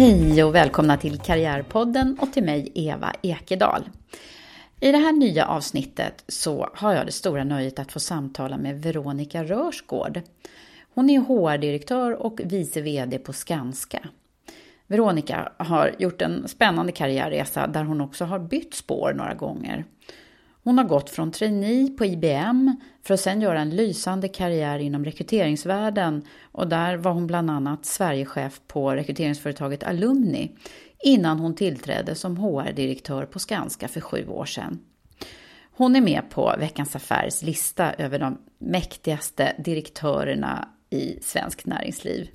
Hej och välkomna till Karriärpodden och till mig Eva Ekedal. I det här nya avsnittet så har jag det stora nöjet att få samtala med Veronica Rörsgård. Hon är HR-direktör och vice VD på Skanska. Veronica har gjort en spännande karriärresa där hon också har bytt spår några gånger. Hon har gått från trainee på IBM för att sedan göra en lysande karriär inom rekryteringsvärlden och där var hon bland annat Sverigechef på rekryteringsföretaget Alumni innan hon tillträdde som HR-direktör på Skanska för sju år sedan. Hon är med på Veckans Affärs lista över de mäktigaste direktörerna i svenskt näringsliv.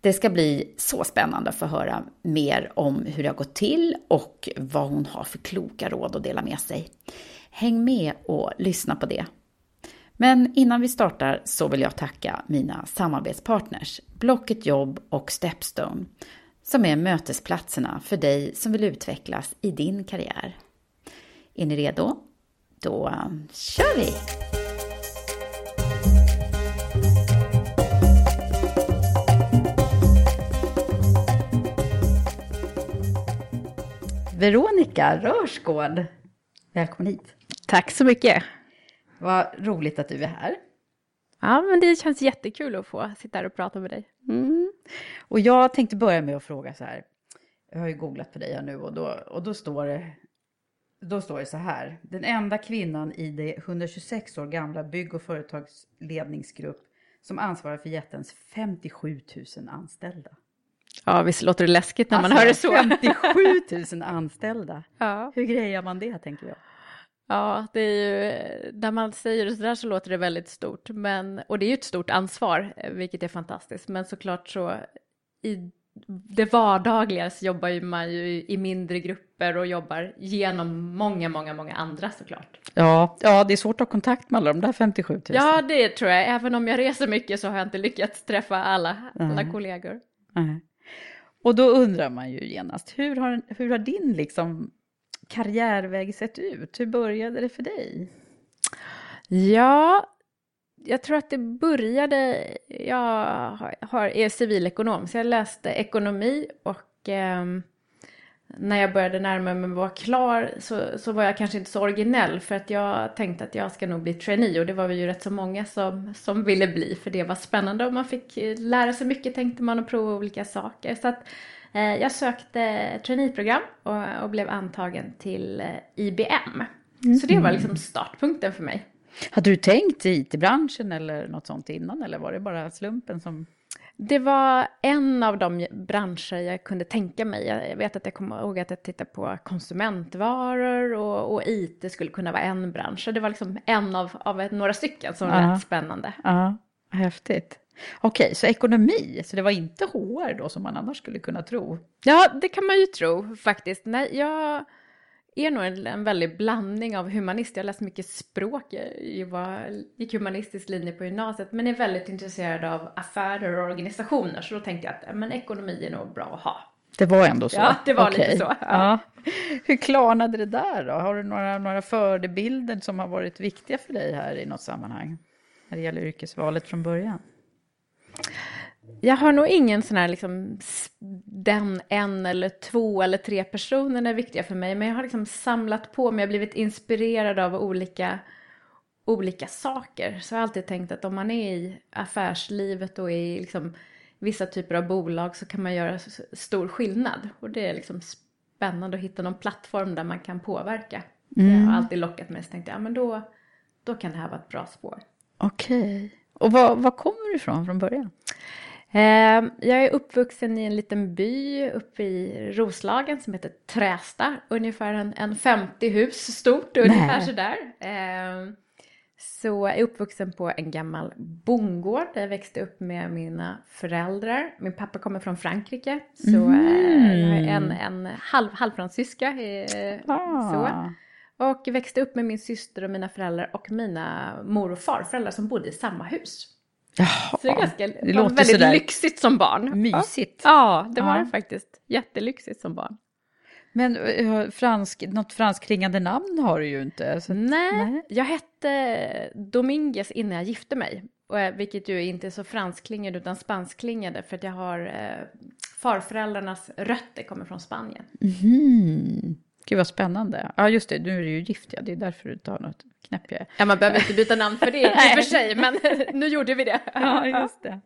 Det ska bli så spännande att få höra mer om hur det har gått till och vad hon har för kloka råd att dela med sig. Häng med och lyssna på det. Men innan vi startar så vill jag tacka mina samarbetspartners Blocket Jobb och Stepstone som är mötesplatserna för dig som vill utvecklas i din karriär. Är ni redo? Då eh, kör vi! Veronica Rörsgård, välkommen hit. Tack så mycket. Vad roligt att du är här. Ja, men det känns jättekul att få sitta här och prata med dig. Mm. Och jag tänkte börja med att fråga så här. Jag har ju googlat på dig här nu och då, och då står det då står det så här. Den enda kvinnan i det 126 år gamla bygg och företagsledningsgrupp som ansvarar för jättens 57 000 anställda. Ja, visst låter det läskigt när alltså, man hör det så. 57 000 anställda. Ja. Hur grejar man det, tänker jag? Ja, det är ju, när man säger det så där så låter det väldigt stort, men, och det är ju ett stort ansvar, vilket är fantastiskt, men såklart så i det vardagliga så jobbar ju man ju i mindre grupper och jobbar genom många, många, många andra såklart. Ja, ja det är svårt att ha kontakt med alla de där 57 000. Ja, det tror jag. Även om jag reser mycket så har jag inte lyckats träffa alla, alla Mm. kollegor. Nej. Och då undrar man ju genast, hur har, hur har din liksom karriärväg sett ut? Hur började det för dig? Ja, jag tror att det började, jag har, är civilekonom, så jag läste ekonomi och eh, när jag började närma mig att vara klar så, så var jag kanske inte så originell för att jag tänkte att jag ska nog bli trainee och det var vi ju rätt så många som, som ville bli för det var spännande och man fick eh, lära sig mycket tänkte man och prova olika saker. Så att eh, jag sökte traineeprogram och, och blev antagen till eh, IBM. Så det var liksom startpunkten för mig. Hade du tänkt i IT-branschen eller något sånt innan eller var det bara slumpen som... Det var en av de branscher jag kunde tänka mig. Jag vet att jag kommer ihåg att jag tittade på konsumentvaror och, och IT skulle kunna vara en bransch. Det var liksom en av, av några stycken som Ja. lät spännande. Ja, häftigt. Okej, så ekonomi, så det var inte HR då som man annars skulle kunna tro? Ja, det kan man ju tro faktiskt. Nej, jag är nog en, en väldig blandning av humanist. Jag har läst mycket språk, jag var, gick humanistisk linje på gymnasiet, men är väldigt intresserad av affärer och organisationer. Så då tänkte jag att men ekonomi är nog bra att ha. Det var ändå så? Ja, det var lite Okej. så, ja. Ja. Hur klarnade det där då? Har du några, några förebilder som har varit viktiga för dig här i något sammanhang? När det gäller yrkesvalet från början? Jag har nog ingen sån här liksom, den en eller två eller tre personer är viktiga för mig, men jag har liksom samlat på mig, jag har blivit inspirerad av olika, olika saker. Så jag har alltid tänkt att om man är i affärslivet och i liksom, vissa typer av bolag så kan man göra stor skillnad. Och det är liksom spännande att hitta någon plattform där man kan påverka. Det har alltid lockat mig, så tänkte jag, ja men då, då kan det här vara ett bra spår. Okej. Och var, var kommer du ifrån från början? Eh, Jag är uppvuxen i en liten by uppe i Roslagen som heter Trästa. Ungefär en, en 50 hus stort, ungefär Nej. sådär. Eh, Så jag är uppvuxen på en gammal bondgård där jag växte upp med mina föräldrar. Min pappa kommer från Frankrike, så eh, jag har en, en halv, halvfransyska. eh, Så. Ah. Och växte upp med min syster och mina föräldrar och mina mor och farföräldrar som bodde i samma hus. Jaha. Så det är ganska, det låter väldigt sådär lyxigt som barn. mysigt. Ja, det var Ja. det faktiskt. Jättelyxigt som barn. Men eh, fransk, något franskklingande namn har du ju inte. Så, Nej, nej. jag hette Dominguez innan jag gifte mig. Och, eh, vilket ju inte är så franskklingande utan spanskklingande för att jag har eh, farföräldrarnas rötter kommer från Spanien. Mhm. Gud vad spännande. Ja just det, nu är du ju gift ja, det är därför du tar något knäppjä. Ja, man behöver inte byta namn för det i och för sig, men nu gjorde vi det. Ja, just det.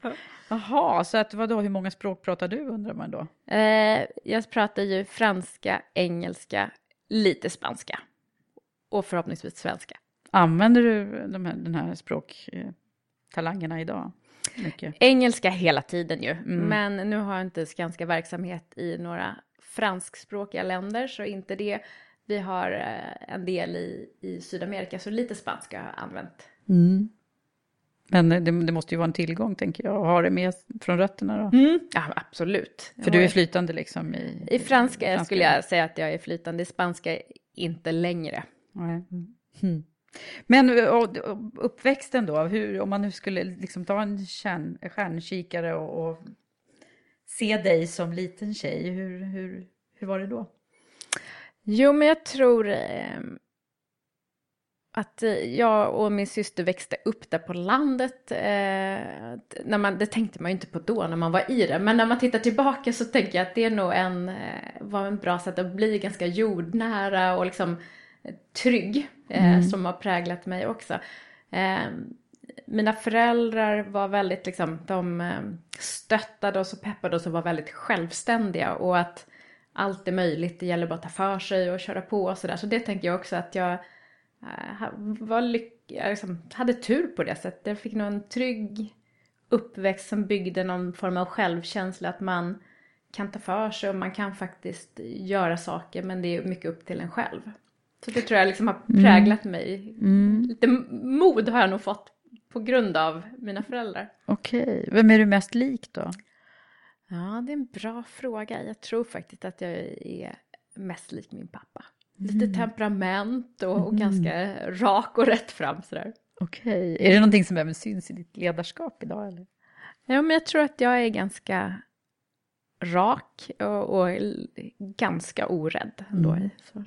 Jaha, så att vadå, hur många språk pratar du undrar man då? Eh, jag pratar ju franska, engelska, lite spanska. Och förhoppningsvis svenska. Använder du de här, den här språktalangerna idag? Mycket. Engelska hela tiden ju, Mm. men nu har jag inte Skanska verksamhet i några franskspråkiga länder, så inte det. Vi har eh, en del i, i Sydamerika, så lite spanska har jag använt. Men det, det måste ju vara en tillgång tänker jag, att ha det med från rötterna då. Ja, absolut. För du är flytande liksom i... I franska, franska. skulle jag säga att jag är flytande, i spanska inte längre. Nej. Mm. Men och, och uppväxten då, hur, om man nu skulle liksom ta en kärn, stjärnkikare och, och se dig som liten tjej, hur, hur, hur var det då? Jo, men jag tror eh, att jag och min syster växte upp där på landet. Eh, när man, det tänkte man ju inte på då när man var i det, men när man tittar tillbaka så tänker jag att det är nog en, eh, var en bra sätt att bli ganska jordnära och liksom eh, trygg eh, som har präglat mig också. Mina föräldrar var väldigt liksom, de eh, stöttade oss och peppade oss och var väldigt självständiga och att allt är möjligt, det gäller bara att ta för sig och köra på och sådär. Så det tänker jag också att jag eh, var lyck- liksom hade tur på det sättet. Jag fick nog en trygg uppväxt som byggde någon form av självkänsla att man kan ta för sig och man kan faktiskt göra saker men det är mycket upp till en själv. Så det tror jag liksom har präglat mig. Lite mod har jag nog fått på grund av mina föräldrar. Okej, vem är du mest lik då? Ja, det är en bra fråga. Jag tror faktiskt att jag är mest lik min pappa. Lite temperament och, och ganska rak och rätt fram sådär. Okej, är det någonting som även syns i ditt ledarskap idag eller? Ja, men jag tror att jag är ganska rak och, och ganska orädd ändå. Så.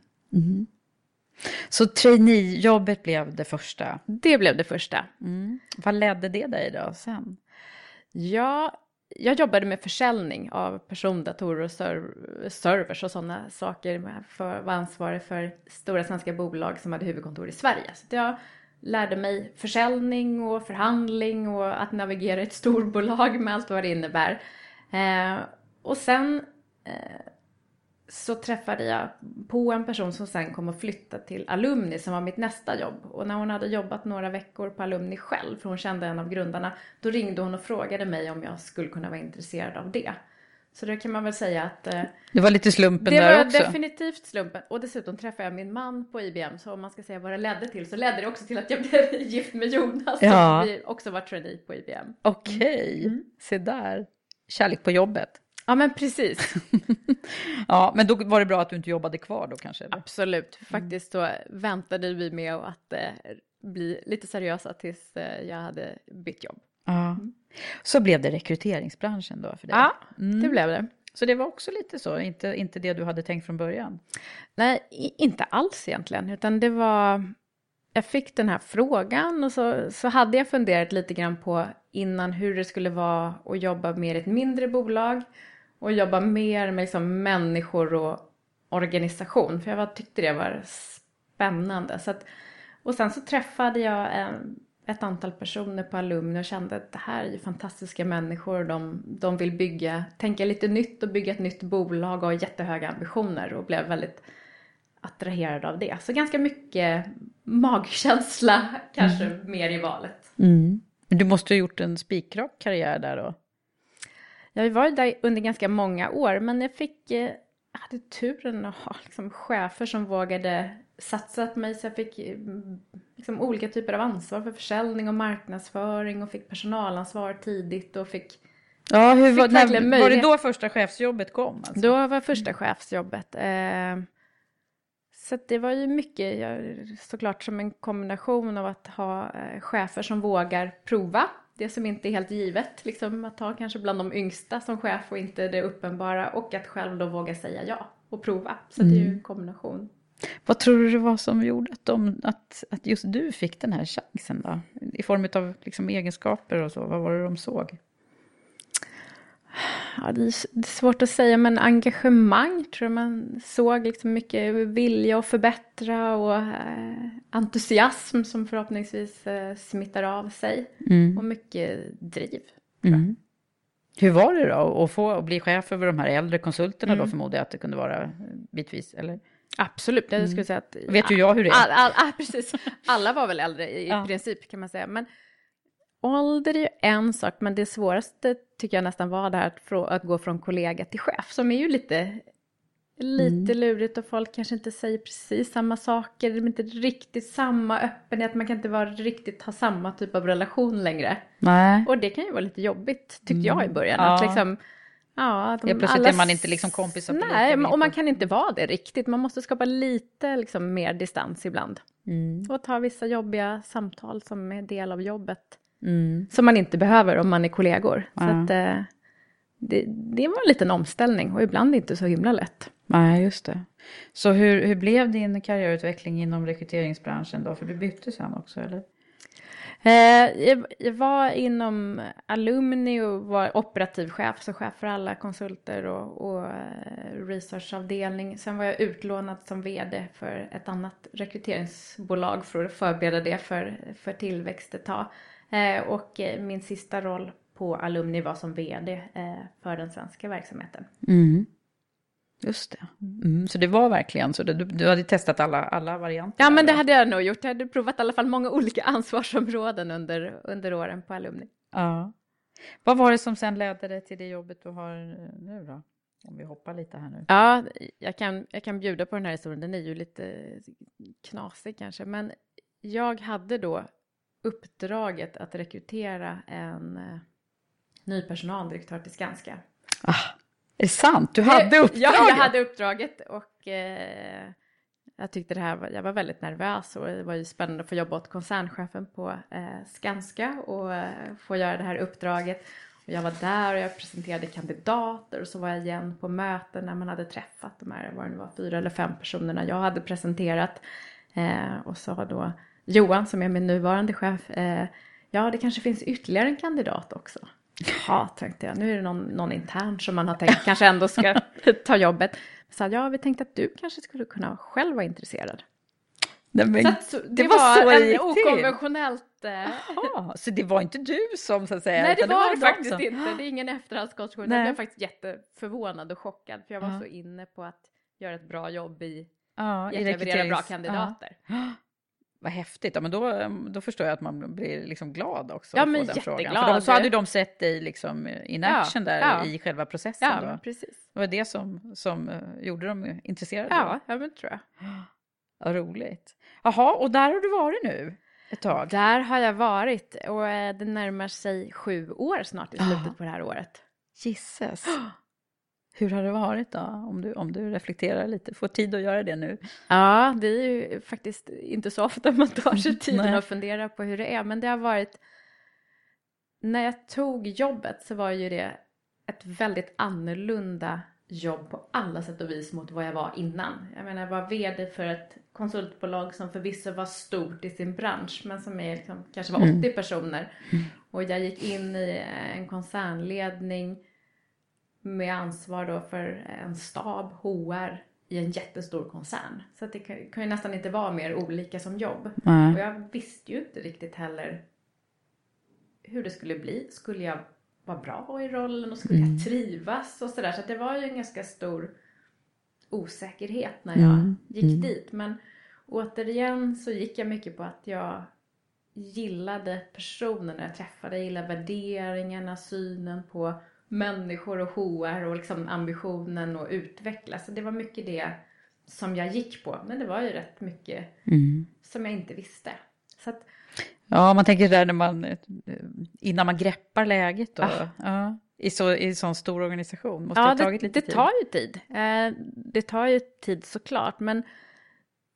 Så traineejobbet blev det första. Det blev det första. Vad ledde det dig då sen? Ja, jag jobbade med försäljning av persondatorer och serv- servers och sådana saker. För, var ansvarig för stora svenska bolag som hade huvudkontor i Sverige. Så jag lärde mig försäljning och förhandling och att navigera i ett storbolag med allt vad det innebär. Eh, och sen eh, så träffade jag på en person som sen kom att flytta till Alumni som var mitt nästa jobb. Och när hon hade jobbat några veckor på Alumni själv, för hon kände en av grundarna, då ringde hon och frågade mig om jag skulle kunna vara intresserad av det. Så det kan man väl säga att... Eh, det var lite slumpen det där var också. definitivt slumpen. Och dessutom träffade jag min man på IBM. Så om man ska säga vad det ledde till så ledde det också till att jag blev gift med Jonas. Ja. Och vi också var trainee på IBM. Okej, Mm. se där. Kärlek på jobbet. Ja men precis. Ja, men då var det bra att du inte jobbade kvar då kanske? Eller? Absolut. Faktiskt så väntade vi med att eh, bli lite seriösa tills eh, jag hade bytt jobb. Ja. Så blev det rekryteringsbranschen då för dig? Ja, Mm. det blev det. Så det var också lite så, inte, inte det du hade tänkt från början? Nej, inte alls egentligen, utan det var... Jag fick den här frågan och så, så hade jag funderat lite grann på innan hur det skulle vara att jobba mer i ett mindre bolag och jobba mer med liksom människor och organisation, för jag var, tyckte det var spännande. Så att, och sen så träffade jag en, ett antal personer på Alumni och kände att det här är ju fantastiska människor och de, de vill bygga, tänka lite nytt och bygga ett nytt bolag och har jättehöga ambitioner och blev väldigt attraherad av det. Så ganska mycket magkänsla kanske mer i valet. Men du måste ha gjort en spikrak karriär där då? Jag var ju där under ganska många år men jag fick, eh, hade turen att ha liksom chefer som vågade satsa på mig så jag fick eh, liksom olika typer av ansvar för försäljning och marknadsföring och fick personalansvar tidigt och fick Ja, hur var, när, var det då första chefsjobbet kom? Alltså? Då var första chefsjobbet. Eh, så det var ju mycket, såklart som en kombination av att ha eh, chefer som vågar prova det som inte är helt givet. Liksom att ha kanske bland de yngsta som chef och inte det uppenbara. Och att själv då våga säga ja och prova. Så det är ju en kombination. Vad tror du det var som gjorde att, de, att, att just du fick den här chansen då? I form av liksom egenskaper och så, vad var det de såg? Ja, det, är, svårt att säga, men engagemang tror jag man såg liksom mycket vilja att förbättra och eh, entusiasm som förhoppningsvis eh, smittar av sig. Och mycket driv. Mm. Hur var det då att få att bli chef över de här äldre konsulterna då förmodar jag att det kunde vara bitvis, eller? Absolut, jag skulle säga att... Vet ju jag hur det är. All, all, ah, precis. Alla var väl äldre i, i Ja. princip kan man säga. Men ålder är ju en sak, men det svåraste tycker jag nästan var det här att, att gå från kollega till chef, som är ju lite, lite lurigt och folk kanske inte säger precis samma saker, det är inte riktigt samma öppenhet, man kan inte vara riktigt ha samma typ av relation längre. Nej. Och det kan ju vara lite jobbigt, tyckte jag i början. Ja. Att liksom, ja, de, Helt plötsligt alla är man inte liksom kompisar Nej, och man kan inte vara det riktigt. Man måste skapa lite liksom, mer distans ibland. Mm. Och ta vissa jobbiga samtal som är del av jobbet. Mm. Som man inte behöver om man är kollegor. Så Ja. att, eh, det, det var en liten omställning och ibland inte så himla lätt. Nej, just det. Så hur, hur blev din karriärutveckling inom rekryteringsbranschen då? För du bytte sen också, eller? Eh, jag, jag var inom Alumni och var operativ chef, så chef för alla konsulter och, och eh, researchavdelning. Sen var jag utlånad som vd för ett annat rekryteringsbolag för att förbereda det för, för tillväxt ett tag. Eh, och eh, min sista roll på Alumni var som vd eh, för den svenska verksamheten. Mm. Just det. Mm. Så det var verkligen så, du, du hade testat alla, alla varianter? Ja, men det hade jag nog gjort. Jag hade provat i alla fall många olika ansvarsområden under, under åren på Alumni. Ja. Vad var det som sen ledde dig till det jobbet du har nu då? Om vi hoppar lite här nu. Ja, jag kan, jag kan bjuda på den här historien. Den är ju lite knasig kanske. Men jag hade då uppdraget att rekrytera en eh, ny personaldirektör till Skanska. Ah, är det sant? Du hade uppdraget? Ja, jag hade uppdraget och eh, jag tyckte det här var, jag var väldigt nervös och det var ju spännande att få jobba åt koncernchefen på eh, Skanska och eh, få göra det här uppdraget. Och jag var där och jag presenterade kandidater och så var jag igen på möten när man hade träffat de här, vad det nu var, fyra eller fem personerna jag hade presenterat. Eh, och sa då Johan som är min nuvarande chef, eh, ja det kanske finns ytterligare en kandidat också. Ja, tänkte jag. Nu är det någon, någon intern som man har tänkt kanske ändå ska ta jobbet. Så ja, vi tänkte att du kanske skulle kunna själv vara intresserad. Nej, Så att, det, det var, var så en okonventionellt... Eh, Jaha, så det var inte du som så att säga? nej, det var det de faktiskt som- inte. Det är ingen efterhandskonstruktion. Jag blev faktiskt jätteförvånad och chockad. För jag var Ja. så inne på att göra ett bra jobb i Ja, att i bra rekryterings- kandidater. Ja. Vad häftigt. Ja, men då, då förstår jag att man blir liksom glad också. Ja, att få men den frågan. jätteglad. För då, så hade ju de sett dig liksom in Ja, action där ja. i själva processen. Ja, då. precis. Det var det som, som eh, gjorde dem intresserade. Ja, ja men tror jag. Ja, roligt. Jaha, och där har du varit nu ett tag? Där har jag varit och eh, det närmar sig sju år snart i slutet på det här året. Gisses. Hur har det varit då? Om du, om du reflekterar lite, får tid att göra det nu. Ja, det är ju faktiskt inte så ofta man tar sig tiden att fundera på hur det är. Men det har varit... När jag tog jobbet så var ju det ett väldigt annorlunda jobb på alla sätt och vis mot vad jag var innan. Jag menar, jag var vd för ett konsultbolag som förvisso var stort i sin bransch men som är liksom, kanske var 80 personer. Och jag gick in i en koncernledning med ansvar då för en stab, HR, i en jättestor koncern. Så att det kan, kan ju nästan inte vara mer olika som jobb. Och jag visste ju inte riktigt heller hur det skulle bli. Skulle jag vara bra i rollen och skulle jag trivas och sådär. Så att det var ju en ganska stor osäkerhet när jag gick dit. Men återigen så gick jag mycket på att jag gillade personerna jag träffade. Jag gillade värderingarna, synen på människor och HR och liksom ambitionen att utvecklas. Så det var mycket det som jag gick på. Men det var ju rätt mycket som jag inte visste. Så att, Ja, man tänker där när man, innan man greppar läget då. Ah. Ja, i, så, I en sån stor organisation. Måste ja, ha det, tagit lite det tid. tar ju tid. Eh, det tar ju tid såklart. Men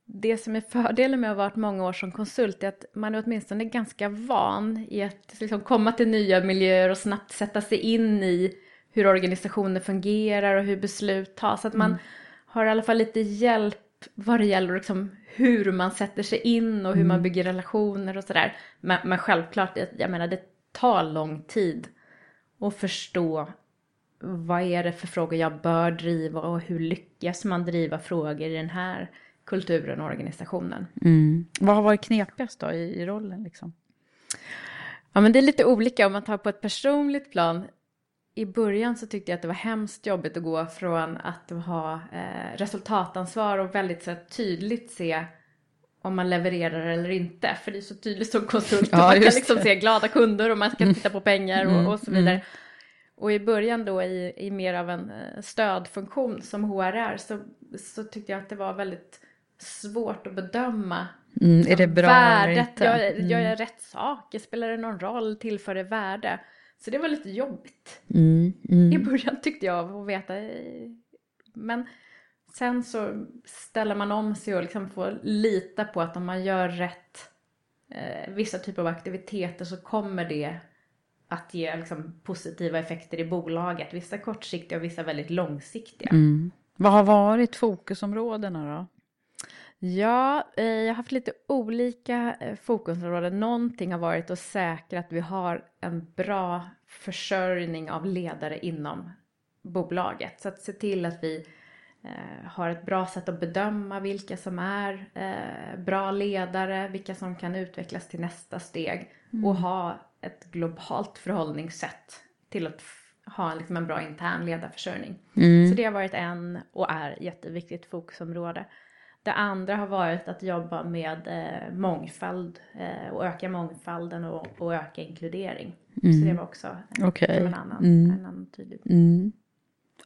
det som är fördelen med att ha varit många år som konsult är att man är åtminstone ganska van i att liksom komma till nya miljöer och snabbt sätta sig in i hur organisationer fungerar och hur beslut tas. Så att man har i alla fall lite hjälp vad det gäller liksom hur man sätter sig in och hur man bygger relationer och sådär. Men, men självklart, jag menar det tar lång tid att förstå vad är det för frågor jag bör driva och hur lyckas man driva frågor i den här kulturen och organisationen. Mm. Vad har varit knepigast då i, i rollen liksom? Ja men det är lite olika om man tar på ett personligt plan. I början så tyckte jag att det var hemskt jobbigt att gå från att ha eh, resultatansvar och väldigt så här, tydligt se om man levererar eller inte. För det är så tydligt som konsult. Ja, man kan liksom det. se glada kunder och man ska titta på pengar och, Mm, och så vidare. Och i början då i, i mer av en eh, stödfunktion som HR så, så tyckte jag att det var väldigt svårt att bedöma Mm, är det bra eller värdet. inte? Gör, Mm. gör jag rätt saker? Spelar det någon roll? Tillför det värde? Så det var lite jobbigt. Mm, mm. I början tyckte jag att veta. Men sen så ställer man om sig och liksom får lita på att om man gör rätt eh, vissa typer av aktiviteter så kommer det att ge liksom, positiva effekter i bolaget. Vissa kortsiktiga och vissa väldigt långsiktiga. Mm. Vad har varit fokusområdena då? Ja, eh, jag har haft lite olika eh, fokusområden. Någonting har varit att säkra att vi har en bra försörjning av ledare inom bolaget. Så att se till att vi eh, har ett bra sätt att bedöma vilka som är bra ledare, vilka som kan utvecklas till nästa steg och ha ett globalt förhållningssätt till att ha liksom en bra intern ledarförsörjning. Så det har varit en och är jätteviktigt fokusområde. Det andra har varit att jobba med eh, mångfald eh, och öka mångfalden och, och öka inkludering. Så det var också som en annan, Mm. en annan tydlig. Mm.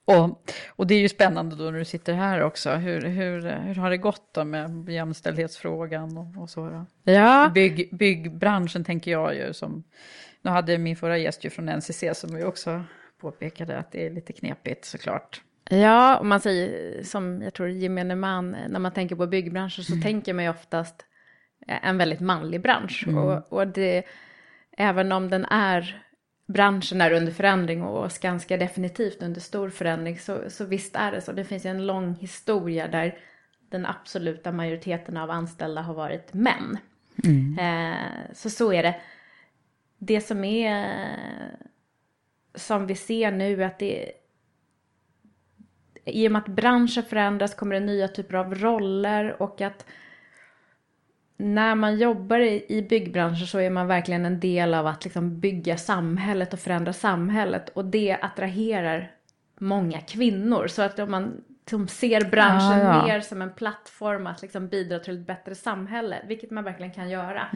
Och, och det är ju spännande då när du sitter här också. Hur, hur, hur har det gått då med jämställdhetsfrågan och, och så? Då? Ja, Bygg, byggbranschen tänker jag ju som... Nu hade min förra gäst ju från NCC som ju också påpekade att det är lite knepigt såklart. Ja, och man säger som jag tror gemene man, när man tänker på byggbranschen så tänker man ju oftast eh, en väldigt manlig bransch. Och, och det, även om den är, branschen är under förändring och Skanska är definitivt under stor förändring så, så visst är det så. Det finns ju en lång historia där den absoluta majoriteten av anställda har varit män. Eh, så så är det. Det som är som vi ser nu att det i och med att branschen förändras kommer det nya typer av roller och att när man jobbar i, byggbranschen så är man verkligen en del av att liksom bygga samhället och förändra samhället och det attraherar många kvinnor. Så att om man som ser branschen Ja, ja. mer som en plattform att liksom bidra till ett bättre samhälle, vilket man verkligen kan göra,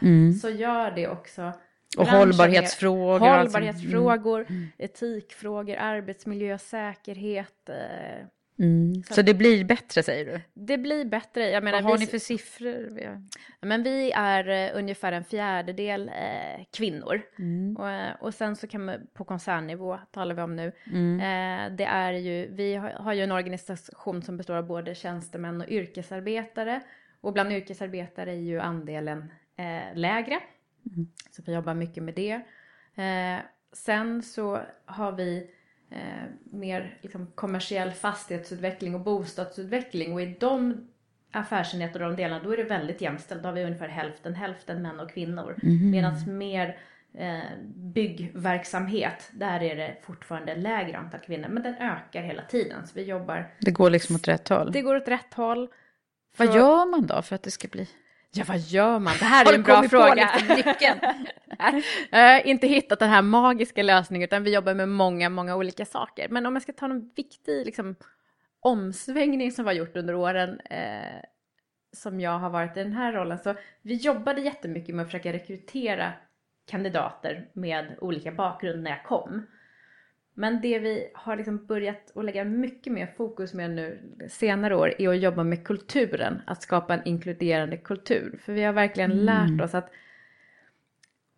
så gör det också Mm. Och hållbarhetsfrågor sånt. Hållbarhetsfrågor, etikfrågor, arbetsmiljö, säkerhet. eh, Mm. Så det blir bättre säger du? Det blir bättre. Jag menar, Vad har vi- ni för siffror? Men vi är eh, ungefär en fjärdedel eh, kvinnor. Mm. Och, eh, och sen så kan man på koncernnivå talar vi om nu. Mm. Det är ju, vi har, har ju en organisation som består av både tjänstemän och yrkesarbetare. Och bland yrkesarbetare är ju andelen lägre. Mm. Så vi jobbar mycket med det. Sen så har vi eh, mer liksom, kommersiell fastighetsutveckling och bostadsutveckling. Och i de affärsenheter och de delarna, då är det väldigt jämställt. Då har vi ungefär hälften, hälften män och kvinnor. Medan mer eh, byggverksamhet, där är det fortfarande lägre antal kvinnor. Men den ökar hela tiden. Så vi jobbar, Det går liksom åt rätt håll. det går åt rätt håll. Vad För- gör man då för att det ska bli? Ja, vad gör man? Det här är en bra kommit på fråga. liksom nyckeln? Har inte hittat den här magiska lösningen, utan vi jobbar med många, många olika saker. Men om jag ska ta någon viktig liksom, omsvängning som vi har gjort under åren, eh, som jag har varit i den här rollen, så vi jobbade jättemycket med att försöka rekrytera kandidater med olika bakgrund när jag kom. Men det vi har liksom börjat att lägga mycket mer fokus med nu senare år är att jobba med kulturen, att skapa en inkluderande kultur. För vi har verkligen lärt oss att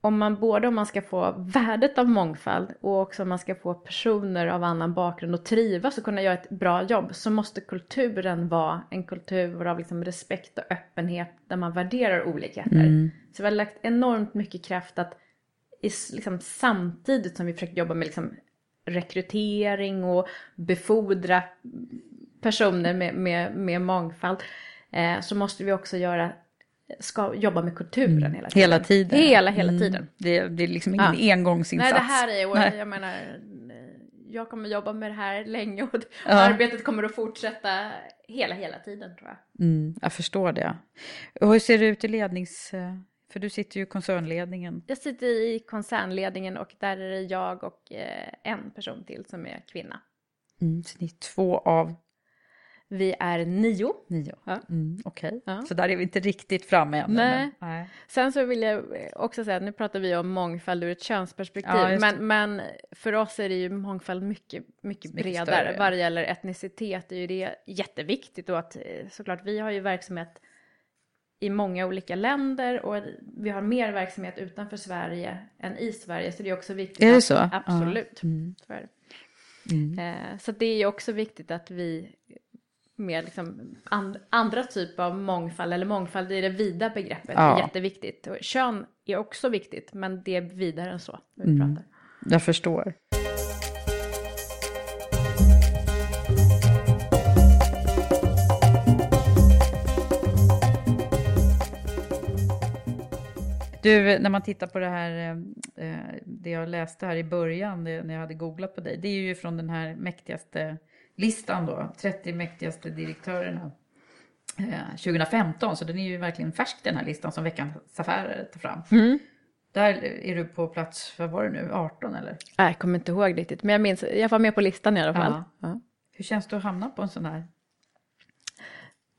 om man både om man ska få värdet av mångfald och också om man ska få personer av annan bakgrund att trivas och kunna göra ett bra jobb så måste kulturen vara en kultur av liksom respekt och öppenhet där man värderar olikheter. Så vi har lagt enormt mycket kraft att i, liksom, samtidigt som vi försöker jobba med liksom, rekrytering och befordra personer med, med, med mångfald eh, så måste vi också göra ska jobba med kulturen hela tiden. Hela tiden? Hela, hela Mm. tiden. Det, det är liksom ingen Ja. engångsinsats? Nej, det här är, och jag menar, jag kommer jobba med det här länge och Ja. arbetet kommer att fortsätta hela, hela tiden tror jag. Mm, jag förstår det. Och hur ser det ut i lednings... För du sitter ju i koncernledningen. Jag sitter i koncernledningen och där är det jag och eh, en person till som är kvinna. Mm, så ni är två av Vi är nio. nio. Ja. Mm, Okej, Ja. så där är vi inte riktigt framme än. Nej. Nej. Sen så vill jag också säga att nu pratar vi om mångfald ur ett könsperspektiv. Ja, men, men för oss är det ju mångfald mycket, mycket, Mycket bredare. större. Vad det gäller etnicitet är ju det jätteviktigt. Och att eh, såklart vi har ju verksamhet i många olika länder och vi har mer verksamhet utanför Sverige än i Sverige. Så det är också viktigt. Är det att, så? Absolut. Ja. Mm. Så, är det. Eh, så det är ju också viktigt att vi med liksom and, andra typer av mångfald, eller mångfald i det vida begreppet, Ja. är jätteviktigt. Och kön är också viktigt, men det är vidare än så. Vi Mm. pratar. Jag förstår. Du, när man tittar på det här, eh, det jag läste här i början, när jag hade googlat på dig, det är ju från den här mäktigaste listan då, 30 mäktigaste direktörerna eh, 2015, så den är ju verkligen färsk den här listan som Veckans Affärer tar fram. Där är du på plats, vad var det nu, 18 eller? Nej, Jag kommer inte ihåg riktigt, men jag minns, jag var med på listan i alla fall. Ja. Ja. Hur känns det att hamna på en sån här?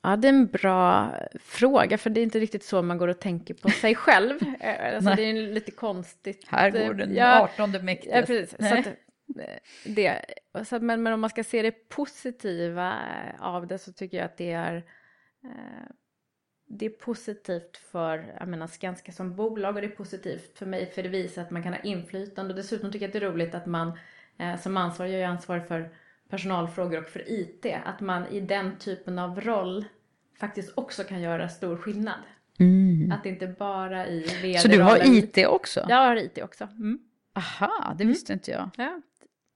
Ja, det är en bra fråga, för det är inte riktigt så man går och tänker på sig själv. Eh, alltså, det är lite konstigt. Här går den Ja, 18 Ja, mäktigaste. precis. Eh, det, så men, men om man ska se det positiva eh, av det så tycker jag att det är eh, det är positivt för jag menar, Skanska som bolag och det är positivt för mig för det visar att man kan ha inflytande och dessutom tycker jag att det är roligt att man eh, som ansvarig, jag är ansvarig för personalfrågor och för IT, att man i den typen av roll faktiskt också kan göra stor skillnad. Att det inte bara i vd Mm. Så du har IT också? Jag har IT också. Mm. Aha, det visste inte jag. Ja.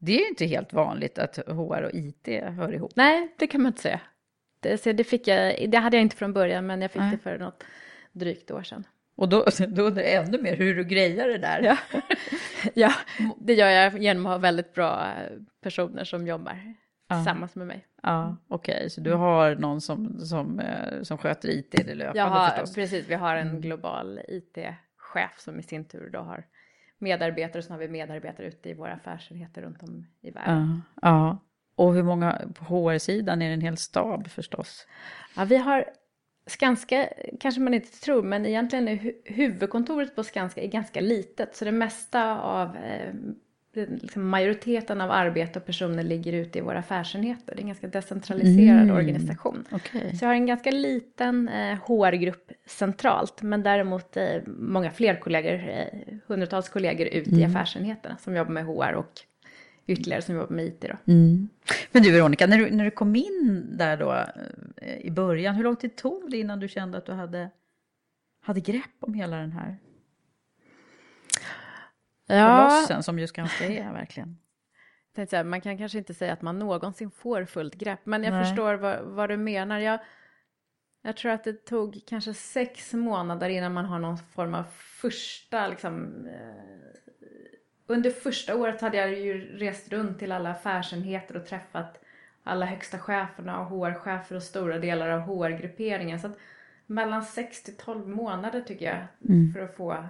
Det är ju inte helt vanligt att HR och IT hör ihop. Nej, det kan man inte säga. Det, så det, fick jag, det hade jag inte från början, men jag fick Nej. det för något drygt år sedan. Och då, då undrar jag ännu mer hur du grejar det där. Ja. ja, det gör jag genom att ha väldigt bra personer som jobbar tillsammans med mig. Ja, Okej, så du har någon som, som, eh, som sköter IT det löpande Jag har, förstås? precis, vi har en global IT-chef som i sin tur då har medarbetare, och så har vi medarbetare ute i våra affärsenheter runt om i världen. Ja, ja. Och hur många på HR-sidan är det en hel stab förstås? Ja, vi har Skanska kanske man inte tror, men egentligen är hu huvudkontoret på Skanska är ganska litet. Så det mesta av, eh, liksom majoriteten av arbete och personer ligger ute i våra affärsenheter. Det är en ganska decentraliserad mm. organisation. Okay. Så jag har en ganska liten eh, HR-grupp centralt, men däremot eh, många fler kollegor, eh, hundratals kollegor ute mm. i affärsenheterna som jobbar med HR och ytterligare som jobbar med IT. Då. Mm. Men du Veronica, när du, när du kom in där då eh, i början, hur lång tid tog det innan du kände att du hade, hade grepp om hela den här. Kolossen som just ganska är verkligen? Säga, man kan kanske inte säga att man någonsin får fullt grepp, men jag Nej. förstår vad, vad, du menar. Jag, jag tror att det tog kanske sex månader innan man har någon form av första liksom, eh, under första året hade jag ju rest runt till alla affärsenheter och träffat alla högsta cheferna och HR-chefer och stora delar av HR-grupperingen. Så att mellan 6 till 12 månader tycker jag mm. för att få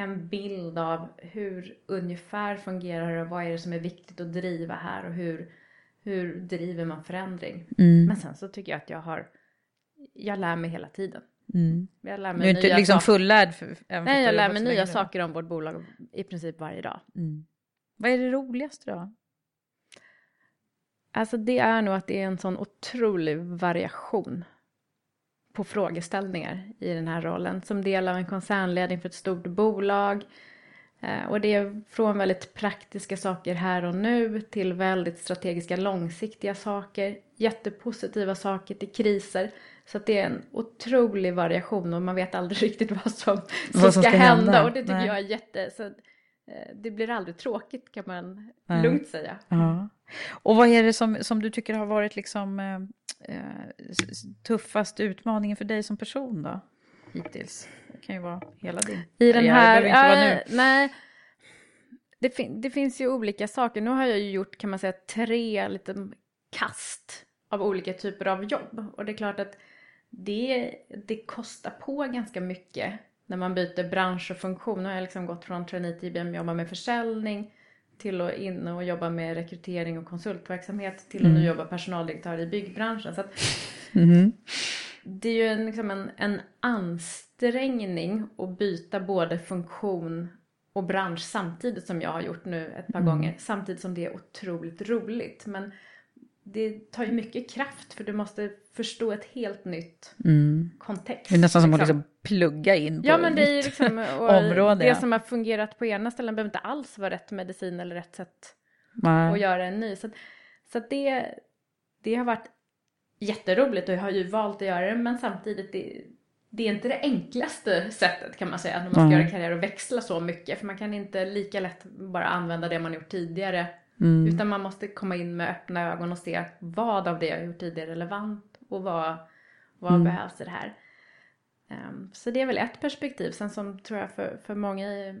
en bild av hur ungefär fungerar det och vad är det som är viktigt att driva här och hur, hur driver man förändring. Mm. Men sen så tycker jag att jag har, jag lär mig hela tiden. Mm. Jag lär mig du är inte liksom fullärd? För, Nej, jag lär mig nya saker om vårt bolag i princip varje dag. Mm. Vad är det roligaste då? Alltså det är nog att det är en sån otrolig variation på frågeställningar i den här rollen. Som del av en koncernledning för ett stort bolag. Eh, och det är från väldigt praktiska saker här och nu till väldigt strategiska långsiktiga saker. Jättepositiva saker till kriser. Så att det är en otrolig variation och man vet aldrig riktigt vad som, vad som ska, ska hända. hända. Och det tycker Nej. jag är jätte... Så, eh, det blir aldrig tråkigt kan man Nej. lugnt säga. Ja. Och vad är det som, som du tycker har varit liksom eh, eh tuffast utmaningen för dig som person då? Hittills? Det kan ju vara hela din I den här, äh, Nej, det, fin det, finns ju olika saker. Nu har jag ju gjort kan man säga tre lite kast av olika typer av jobb. Och det är klart att det, det kostar på ganska mycket när man byter bransch och funktion. Nu har jag liksom gått från trainee till IBM, jobba med försäljning till att in och jobba med rekrytering och konsultverksamhet till att mm. nu jobba personaldirektör i byggbranschen. Så mm. Det är ju en, liksom en, en ansträngning att byta både funktion och bransch samtidigt som jag har gjort nu ett par mm. gånger. Samtidigt som det är otroligt roligt. Men det tar ju mycket kraft för du måste förstå ett helt nytt mm. kontext. Det är nästan som liksom. att liksom plugga in på ja, men det är liksom, område. Det som har fungerat på ena ställen behöver inte alls vara rätt medicin eller rätt sätt Nej. att göra en ny. Så, så det, det har varit jätteroligt och jag har ju valt att göra det men samtidigt det, det är inte det enklaste sättet kan man säga när man ska mm. göra karriär och växla så mycket för man kan inte lika lätt bara använda det man gjort tidigare Mm. Utan man måste komma in med öppna ögon och se vad av det jag gjort tidigare är relevant och vad, vad mm. behövs i det här. Um, så det är väl ett perspektiv. Sen som tror jag för, för många är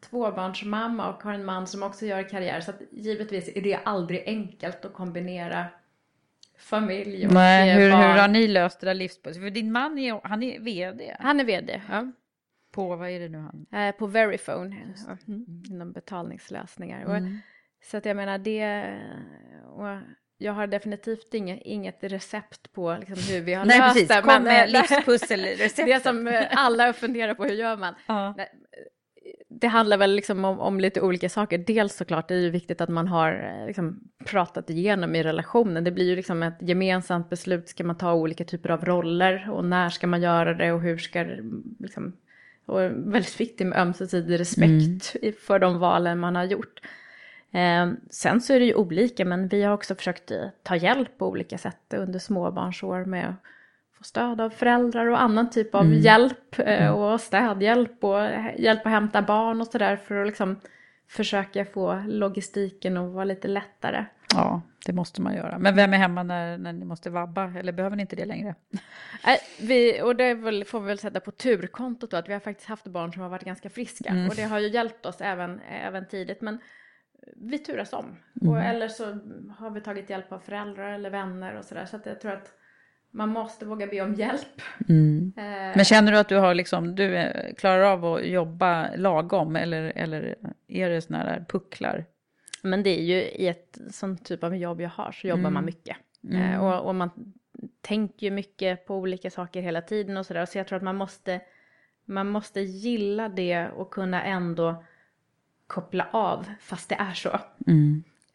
tvåbarnsmamma och har en man som också gör karriär. Så att givetvis är det aldrig enkelt att kombinera familj och Nej, hur, barn. hur har ni löst det där livspusslet? För din man är, han är vd. Han är vd, ja. På, vad är det nu han? Eh, på Verifone, mm. inom betalningslösningar. Mm. Och så att jag menar det, och jag har definitivt inget, inget recept på liksom hur vi har Nej, löst precis. det. Kom med livspusselrecept. Det som eh, alla funderar på, hur gör man? Ja. Det handlar väl liksom om, om, lite olika saker. Dels såklart, det är ju viktigt att man har eh, liksom pratat igenom i relationen. Det blir ju liksom ett gemensamt beslut. Ska man ta olika typer av roller och när ska man göra det och hur ska liksom... Och väldigt viktigt med ömsesidig respekt mm. för de valen man har gjort. Eh, sen så är det ju olika, men vi har också försökt eh, ta hjälp på olika sätt under småbarnsår med att få stöd av föräldrar och annan typ av mm. hjälp eh, och städhjälp och hjälp att hämta barn och sådär för att liksom försöka få logistiken att vara lite lättare. Ja, det måste man göra. Men vem är hemma när, när ni måste vabba? Eller behöver ni inte det längre? Nej, vi, och det väl, får vi väl sätta på turkontot då, att vi har faktiskt haft barn som har varit ganska friska. Mm. Och det har ju hjälpt oss även, även tidigt. Men vi turas om. Mm. Och, eller så har vi tagit hjälp av föräldrar eller vänner och sådär. Så att jag tror att man måste våga be om hjälp. Mm. Eh. Men känner du att du har liksom, du klarar av att jobba lagom eller, eller är det sådana här pucklar? Men det är ju i ett sånt typ av jobb jag har så jobbar man mycket. Eh, och, och man tänker ju mycket på olika saker hela tiden och sådär. Så jag tror att man måste, man måste gilla det och kunna ändå koppla av fast det är så.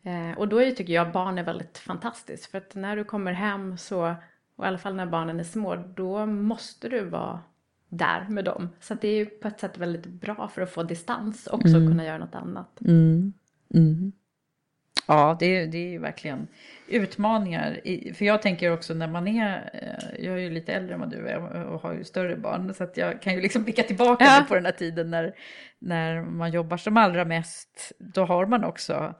Eh, och då är, tycker jag barn är väldigt fantastiskt. För att när du kommer hem så, och i alla fall när barnen är små, då måste du vara där med dem. Så att det är ju på ett sätt väldigt bra för att få distans också och kunna göra något annat. Ja, det är, det är ju verkligen utmaningar. I, för jag tänker också när man är, eh, jag är ju lite äldre än vad du är och har ju större barn. Så att jag kan ju liksom blicka tillbaka Ja. på den här tiden när, när man jobbar som allra mest. Då har man också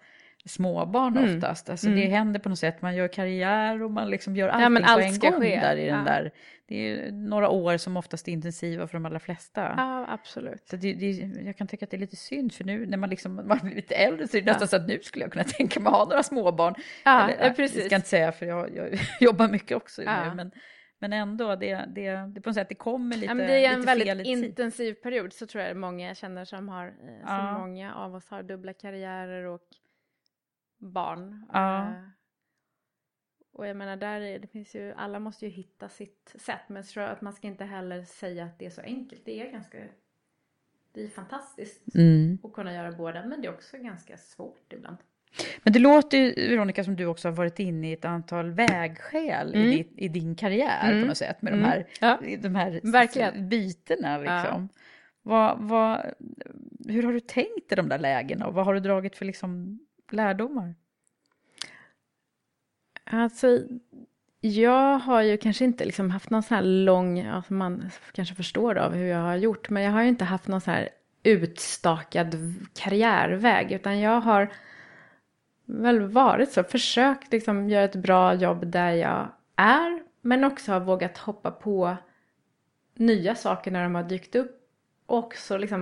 småbarn Mm. oftast. Alltså det händer på något sätt, man gör karriär och man liksom gör allting Ja, men på allt en gång ske. där i den Ja. där. Det är några år som oftast är intensiva för de allra flesta. Ja, absolut. Så det, det, jag kan tycka att det är lite synd för nu när man, liksom, man blir lite äldre så är det nästan så att nu skulle jag kunna tänka mig att ha några småbarn. Ja, Eller, ja, precis. Det ska jag inte säga för jag, jag jobbar mycket också Ja. nu. Men, men ändå, det, det, det på något sätt, det kommer lite Ja, men det är en väldigt intensiv period så tror jag många känner som har, eh, som Ja. många av oss har dubbla karriärer och barn. Ja. Och jag menar där är, det finns ju, alla måste ju hitta sitt sätt men jag tror att man ska inte heller säga att det är så enkelt. Det är ganska, det är fantastiskt Mm. att kunna göra båda men det är också ganska svårt ibland. Men det låter ju, Veronica, som du också har varit inne i ett antal vägskäl i, Mm. din, i din karriär på Mm. något sätt med Mm. de här, Ja. de här Verkligen. bytena. Liksom. Vad, vad, hur har du tänkt i de där lägena och vad har du dragit för liksom, lärdomar? Alltså, jag har ju kanske inte liksom haft någon sån här lång, alltså man kanske förstår av hur jag har gjort, men jag har ju inte haft någon sån här utstakad karriärväg, utan jag har väl varit så, försökt liksom göra ett bra jobb där jag är, men också har vågat hoppa på nya saker när de har dykt upp. Och också liksom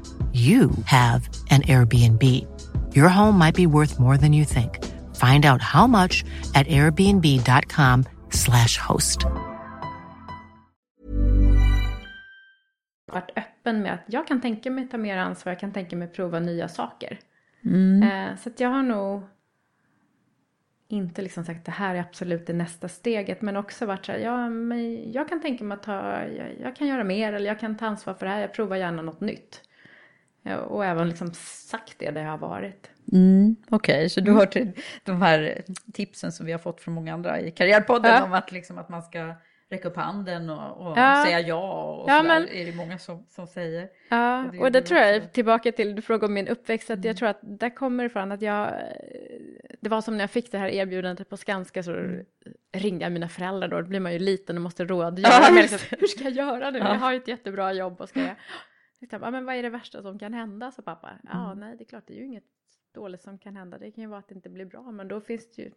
you have an Airbnb. Your home might be worth more than you think. Find out how much at airbnb.com slash host. varit öppen med att jag kan tänka mig ta mer ansvar, jag kan tänka mig prova nya saker. Mm. Eh, så att jag har nog inte liksom sagt det här är absolut det nästa steget men också varit så här, ja men jag kan tänka mig att ta, jag, jag kan göra mer eller jag kan ta ansvar för det här, jag provar gärna något nytt. Och även liksom sagt det där jag har varit. Mm, Okej, okay. så du har till de här tipsen som vi har fått från många andra i Karriärpodden Ja. om att, liksom, att man ska räcka upp handen och, och Ja. säga ja och Ja, men- är det många som, som säger. Ja, Och det och det tror jag. Mm. tillbaka till du frågade om min uppväxt, att jag tror att där kommer ifrån att jag, det var som när jag fick det här erbjudandet på Skanska så Mm. ringde jag mina föräldrar då, då blir man ju liten och måste rådgöra Ja, hur ska jag göra nu, Ja. jag har ju ett jättebra jobb och ska jag, ja men vad är det värsta som kan hända, sa pappa. Ja, Mm. nej det är klart, det är ju inget dåligt som kan hända, det kan ju vara att det inte blir bra, men då finns det ju,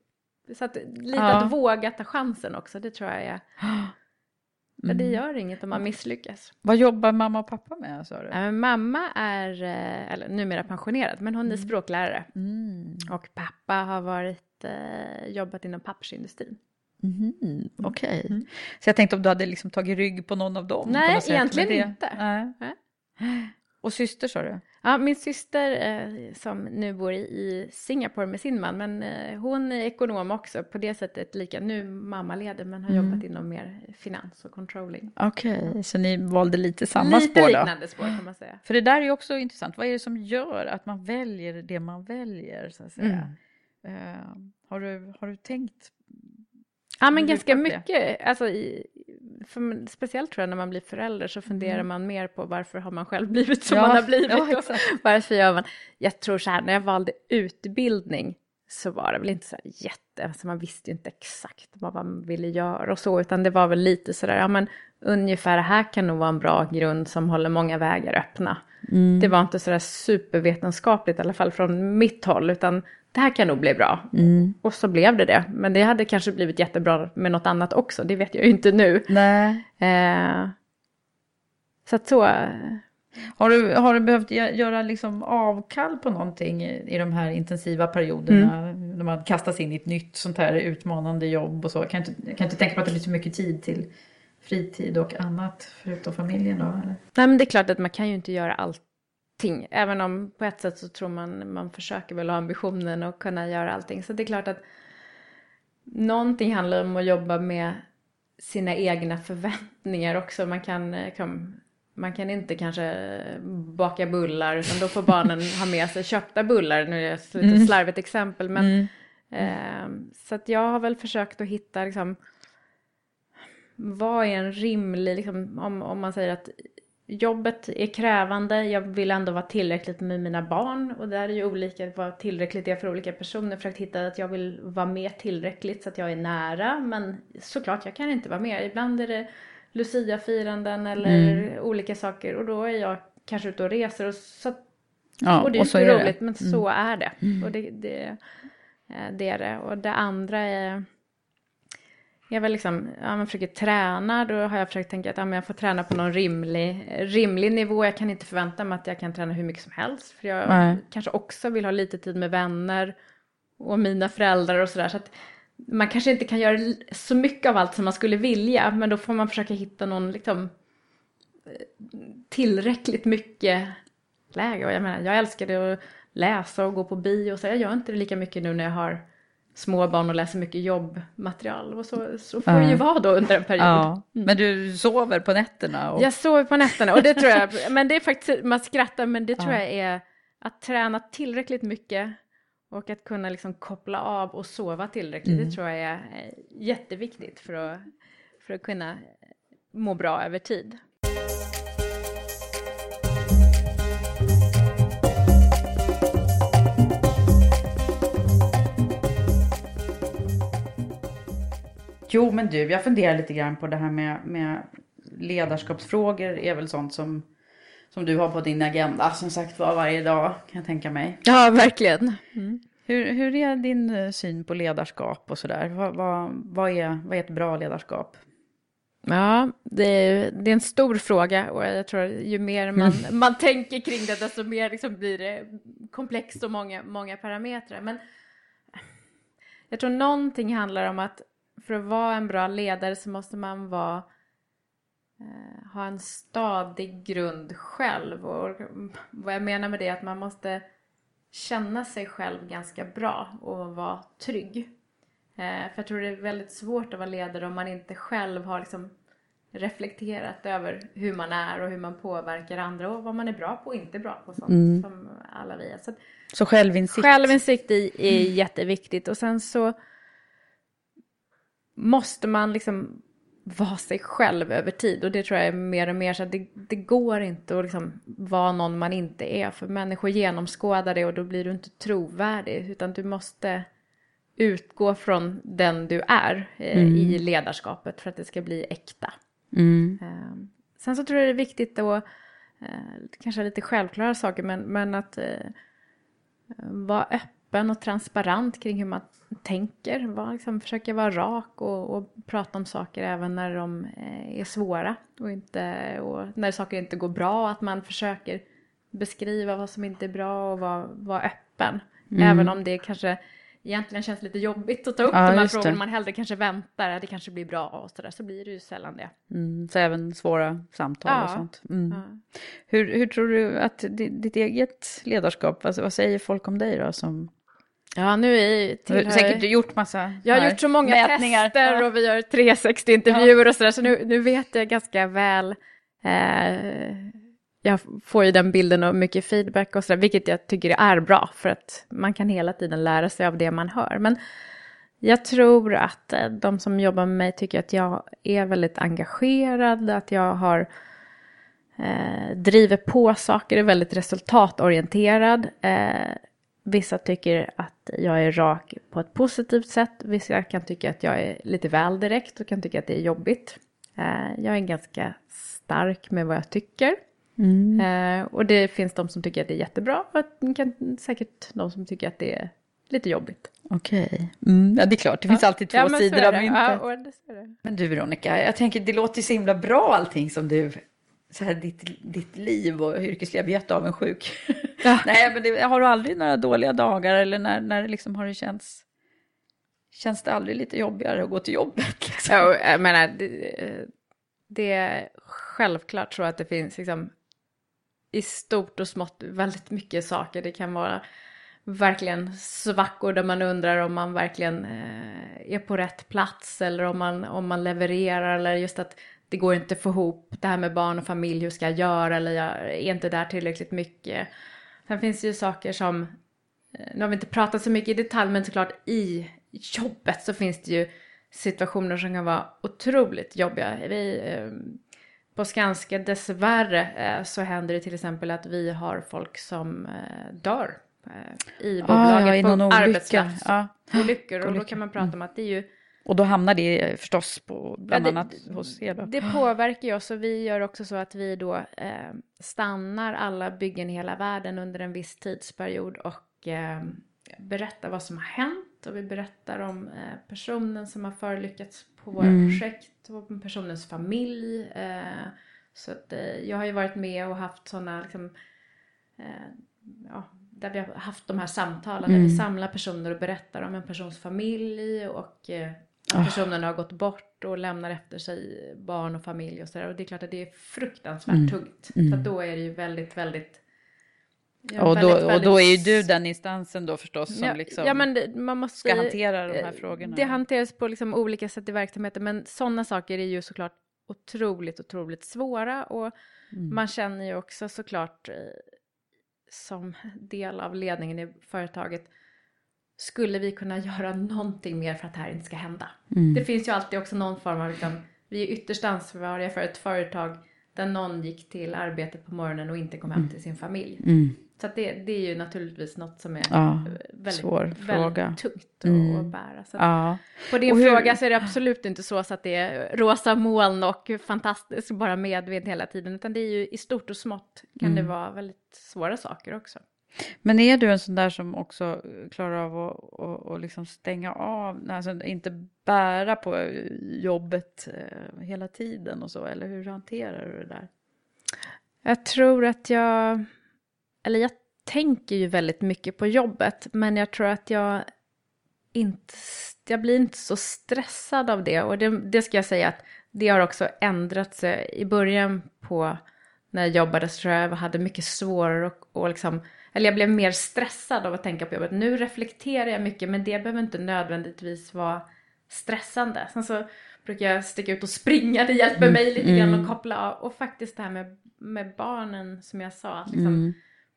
så att lite Ja. att våga ta chansen också, det tror jag är, för det Mm. gör inget om man misslyckas. Vad jobbar mamma och pappa med sa du? Men mamma är, eh, eller numera pensionerad, men hon är språklärare. Mm. Och pappa har varit, eh, jobbat inom pappersindustrin. Mhm, Okej. Så jag tänkte om du hade liksom tagit rygg på någon av dem? Nej, egentligen inte. Nej. Nej. Och syster sa du? Ja, min syster eh, som nu bor i, i Singapore med sin man, men eh, hon är ekonom också, på det sättet lika, nu mammaledig, men har Mm. jobbat inom mer finans och controlling. Okej, så ni valde lite samma Lite spår då? liknande spår kan man säga. För det där är ju också intressant. Vad är det som gör att man väljer det man väljer? Så att säga? Eh, har, du, har du tänkt? Ja, men ganska mycket. Alltså, i, för, speciellt tror jag när man blir förälder så funderar Mm. man mer på varför har man själv blivit som Ja, man har blivit. ja, varför gör man? Jag tror så här, när jag valde utbildning så var det väl inte så här jätte, alltså man visste ju inte exakt vad man ville göra och så, utan det var väl lite så där, ja men ungefär det här kan nog vara en bra grund som håller många vägar öppna. Mm. Det var inte så där supervetenskapligt i alla fall från mitt håll, utan det här kan nog bli bra. Mm. Och så blev det det. Men det hade kanske blivit jättebra med något annat också. Det vet jag ju inte nu. Nej. Eh, så att så... Har du, har du behövt gö- göra liksom avkall på någonting i, de här intensiva perioderna? Mm. När man kastas in i ett nytt sånt här utmanande jobb och så. Kan inte, kan inte tänka på att det blir så mycket tid till fritid och annat förutom familjen då? Eller? Nej men det är klart att man kan ju inte göra allting. Även om på ett sätt så tror man, man försöker väl ha ambitionen att kunna göra allting. Så det är klart att någonting handlar om att jobba med sina egna förväntningar också. Man kan, eh, kan, man kan inte kanske baka bullar utan då får barnen ha med sig köpta bullar. Nu är det ett lite Mm. slarvigt exempel men Mm. Ehm, så att jag har väl försökt att hitta liksom, vad är en rimlig, liksom, om, om man säger att jobbet är krävande, jag vill ändå vara tillräckligt med mina barn och där är ju olika vad tillräckligt är för olika personer. Försökt hitta att jag vill vara med tillräckligt så att jag är nära men såklart jag kan inte vara med. Ibland är det Lucia-firanden eller olika saker och då är jag kanske ute och reser och så Ja, och det är och så inte är det. roligt, men så är det. Och det, det, eh, det är det. Och det andra är... Jag vill liksom, ja, man försöker träna, då har jag försökt tänka att ja, men jag får träna på någon rimlig, rimlig nivå. Jag kan inte förvänta mig att jag kan träna hur mycket som helst. För jag Nej. kanske också vill ha lite tid med vänner och mina föräldrar och sådär. Så att man kanske inte kan göra så mycket av allt som man skulle vilja, men då får man försöka hitta någon liksom tillräckligt mycket läge. Och jag menar, jag älskade att läsa och gå på bio. Så jag gör inte det lika mycket nu när jag har små barn och läser mycket jobbmaterial. Och så, så får det ju vara då under en period. Ja. Men du sover på nätterna? Och... Jag sover på nätterna och det tror jag, men det är faktiskt, man skrattar, men det tror Ja. jag är att träna tillräckligt mycket och att kunna liksom koppla av och sova tillräckligt. Mm. Det tror jag är eh, jätteviktigt för att, för att kunna må bra över tid. Jo, men du, jag funderar lite grann på det här med, med ledarskapsfrågor är väl sånt som, som du har på din agenda, som sagt var varje dag, kan jag tänka mig. Ja, verkligen. Hur, hur är din eh, syn på ledarskap och sådär? Vad, vad, vad, är, vad är ett bra ledarskap? Ja, det är, det är en stor fråga och jag tror ju mer man, man tänker kring det desto mer liksom blir det komplext och många, många parametrar. Men jag tror någonting handlar om att för att vara en bra ledare så måste man vara eh, ha en stadig grund själv. Och vad jag menar med det är att man måste känna sig själv ganska bra och vara trygg. Eh, för jag tror det är väldigt svårt att vara ledare om man inte själv har liksom reflekterat över hur man är och hur man påverkar andra och vad man är bra på och inte bra på. Sånt Mm. som alla vi är. Så, Så självinsikt. självinsikt är, är jätteviktigt och sen så måste man liksom vara sig själv över tid och det tror jag är mer och mer så att det, det går inte att liksom vara någon man inte är för människor genomskådar det och då blir du inte trovärdig utan du måste utgå från den du är eh, Mm. i ledarskapet för att det ska bli äkta. Mm. Eh, sen så tror jag det är viktigt att, eh, kanske lite självklara saker, men, men att eh, vara öppen och transparent kring hur man tänker. Var, liksom, försöka vara rak och, och prata om saker även när de eh, är svåra och, inte, och när saker inte går bra. Att man försöker beskriva vad som inte är bra och vara, vara öppen. Mm. Även om det kanske egentligen känns lite jobbigt att ta upp Ja, de här frågorna. Man hellre kanske väntar, att det kanske blir bra och sådär. Så blir det ju sällan det. Mm, så även svåra samtal Ja. och sånt. Mm. Ja. Hur, hur tror du att di- ditt eget ledarskap, alltså, vad säger folk om dig då? Som, Ja, nu är tillhör... säkert gjort massa Jag har gjort så många mätningar. tester Ja. och vi gör 360-intervjuer och sådär, så nu, nu vet jag ganska väl. Eh, jag får ju den bilden och mycket feedback och sådär, vilket jag tycker är bra, för att man kan hela tiden lära sig av det man hör. Men jag tror att eh, de som jobbar med mig tycker att jag är väldigt engagerad, att jag har eh, driver på saker, är väldigt resultatorienterad. Eh, vissa tycker att jag är rak på ett positivt sätt. Vissa kan tycka att jag är lite väl direkt och kan tycka att det är jobbigt. Eh, jag är ganska stark med vad jag tycker. Mm. Eh, och det finns de som tycker att det är jättebra och det kan, säkert de som tycker att det är lite jobbigt. Okej, mm, ja det är klart, det finns alltid två Ja, sidor av myntet. Ja. Men du Veronica, jag tänker det låter så himla bra allting som du, så här, ditt, ditt liv och yrkesliv, jag blir jätteavundsjuk. Nej men det, har du aldrig några dåliga dagar eller när, när liksom har det känts, känns det aldrig lite jobbigare att gå till jobbet? Liksom? Ja, jag menar, det, det är självklart så att det finns liksom i stort och smått väldigt mycket saker. Det kan vara verkligen svackor där man undrar om man verkligen eh, är på rätt plats eller om man, om man levererar eller just att det går inte att få ihop det här med barn och familj, hur ska jag göra eller jag är inte där tillräckligt mycket. Sen finns det ju saker som, eh, nu har vi inte pratat så mycket i detalj, men såklart i jobbet så finns det ju situationer som kan vara otroligt jobbiga. Vi, eh, på Skanska dessvärre eh, så händer det till exempel att vi har folk som eh, dör i Ah, bolaget ja, i på någon olycka. arbetsplats. Ja. Och då kan man prata om att det är ju Och då hamnar det förstås på, bland Ja, det- annat hos er då? Det påverkar ju oss och vi gör också så att vi då eh, stannar alla byggen i hela världen under en viss tidsperiod och eh, berättar vad som har hänt och vi berättar om eh, personen som har förolyckats på våra Mm. projekt och personens familj. Eh, så att eh, jag har ju varit med och haft sådana liksom, eh, ja, där vi har haft de här samtalen där Mm. vi samlar personer och berättar om en persons familj och eh, att Ah. personen har gått bort och lämnar efter sig barn och familj och sådär. Och det är klart att det är fruktansvärt Mm. tungt. Mm. Att då är det ju väldigt, väldigt... ja, och, då, väldigt, och då är ju du den instansen då förstås som ja, liksom ja, men det, man måste, ska hantera de här eh, frågorna. Det hanteras på liksom olika sätt i verksamheten, men sådana saker är ju såklart otroligt, otroligt svåra. Och Mm. man känner ju också såklart eh, som del av ledningen i företaget, skulle vi kunna göra någonting mer för att det här inte ska hända? Mm. Det finns ju alltid också någon form av, liksom, vi är ytterst ansvariga för ett företag där någon gick till arbetet på morgonen och inte kom hem till sin familj. Mm. Så det, det är ju naturligtvis något som är Ja, väldigt, svår väldigt fråga. tungt att, Mm. att bära. Så Ja. På din hur- fråga så är det absolut inte så, så att det är rosa moln och fantastiskt, bara medvind hela tiden. Utan det är ju i stort och smått kan det Mm. vara väldigt svåra saker också. Men är du en sån där som också eh, klarar av att, att, att liksom stänga av, alltså inte bära på eh, jobbet eh, hela tiden och så, eller hur hanterar du det där? Jag tror att jag, eller jag tänker ju väldigt mycket på jobbet, men jag tror att jag inte, jag blir inte så stressad av det. Och det, det ska jag säga att det har också ändrat sig. I början på när jag jobbade så tror jag jag hade mycket svårare att och liksom, eller jag blev mer stressad av att tänka på jobbet. Nu reflekterar jag mycket men det behöver inte nödvändigtvis vara stressande. Sen så brukar jag sticka ut och springa, det hjälper Mm. mig lite grann Mm. att koppla av. Och faktiskt det här med, med barnen som jag sa, att liksom Mm.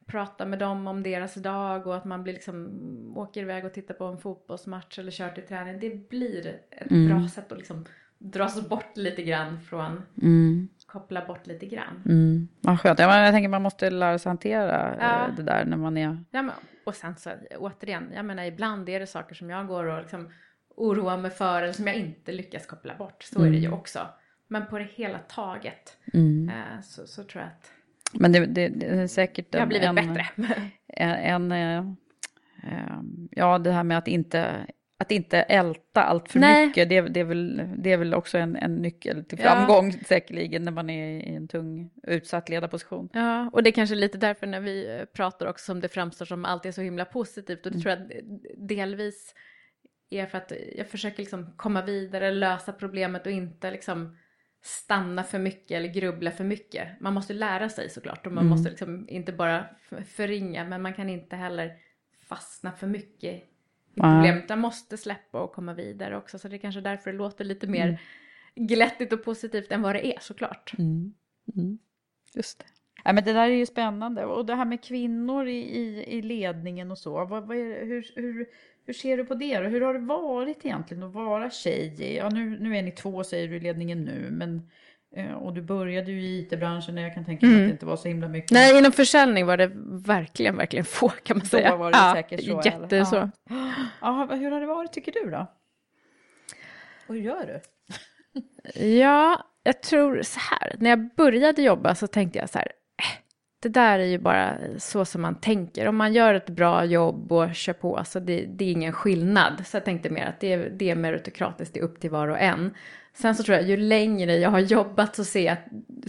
prata med dem om deras dag och att man blir liksom, åker iväg och tittar på en fotbollsmatch eller kör till träning. Det blir ett Mm. bra sätt att liksom dra sig bort lite grann från, Mm. koppla bort lite grann. Mm. Vad skönt. Ja, men jag tänker man måste lära sig hantera eh, Ja. det där när man är... Ja, men, och sen så återigen, jag menar ibland är det saker som jag går och liksom oroar mig för eller som jag inte lyckas koppla bort. Så är det ju Mm. också. Men på det hela taget Mm. eh, så, så tror jag att Men det, det, det är säkert jag har en- blivit en, bättre. En, en, eh, ja, det här med att inte, att inte älta allt för Nej. mycket, det, det, är väl, det är väl också en, en nyckel till Ja. framgång säkerligen när man är i en tung, utsatt ledarposition. Ja, och det är kanske lite därför när vi eh, pratar också som det framstår som allt är så himla positivt. Och det tror jag delvis är för att jag försöker liksom komma vidare, lösa problemet och inte liksom stanna för mycket eller grubbla för mycket. Man måste lära sig såklart och man Mm. måste liksom inte bara förringa men man kan inte heller fastna för mycket. Problemet. Man måste släppa och komma vidare också så det är kanske därför det låter lite mer Mm. glättigt och positivt än vad det är såklart. Mm. Mm. Just det. Ja, men det där är ju spännande. Och det här med kvinnor i, i, i ledningen och så. Vad, vad det- hur, hur, hur ser du på det? då? Hur har det varit egentligen att vara tjej? Ja, nu, nu är ni två säger du i ledningen nu. Men, och du började ju i IT-branschen jag kan tänka mig Mm. att det inte var så himla mycket. Nej, inom försäljning var det verkligen, verkligen få kan man Då säga. var det ja, säkert så. Jätte eller? så. Ja. Ja, hur har det varit tycker du då? Och hur gör du? Ja, jag tror så här. När jag började jobba så tänkte jag så här. "Eh, Det där är ju bara så som man tänker. Om man gör ett bra jobb och kör på så det, det är ingen skillnad. Så jag tänkte mer att det, är- det är meritokratiskt, det är upp till var och en. Sen så tror jag ju längre jag har jobbat så ser, jag,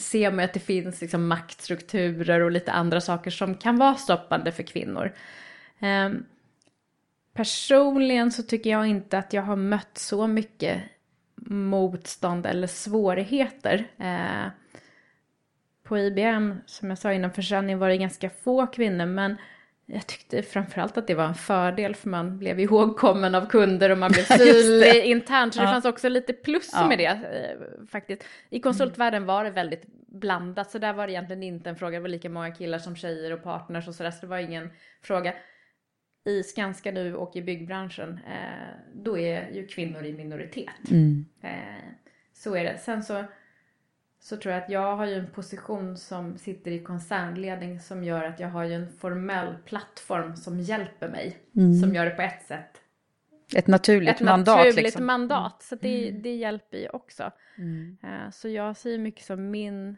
ser man att det finns liksom maktstrukturer och lite andra saker som kan vara stoppande för kvinnor. Ehm, personligen så tycker jag inte att jag har mött så mycket motstånd eller svårigheter. Eh, på IBM, som jag sa innan försäljning, var det ganska få kvinnor, men jag tyckte framförallt att det var en fördel för man blev ihågkommen av kunder och man blev det. synlig internt. Så det Ja. fanns också lite plus Ja. med det eh, faktiskt. I konsultvärlden var det väldigt blandat, så där var det egentligen inte en fråga. Det var lika många killar som tjejer och partners och sådär, så det var ingen fråga. I Skanska nu och i byggbranschen, eh, då är ju kvinnor i minoritet. Mm. Eh, så är det. Sen så, så tror jag att jag har ju en position som sitter i koncernledning som gör att jag har ju en formell plattform som hjälper mig. Mm. Som gör det på ett sätt. Ett naturligt Ett mandat. naturligt liksom. mandat. Så det, det hjälper ju också. Mm. Eh, Så jag ser mycket som min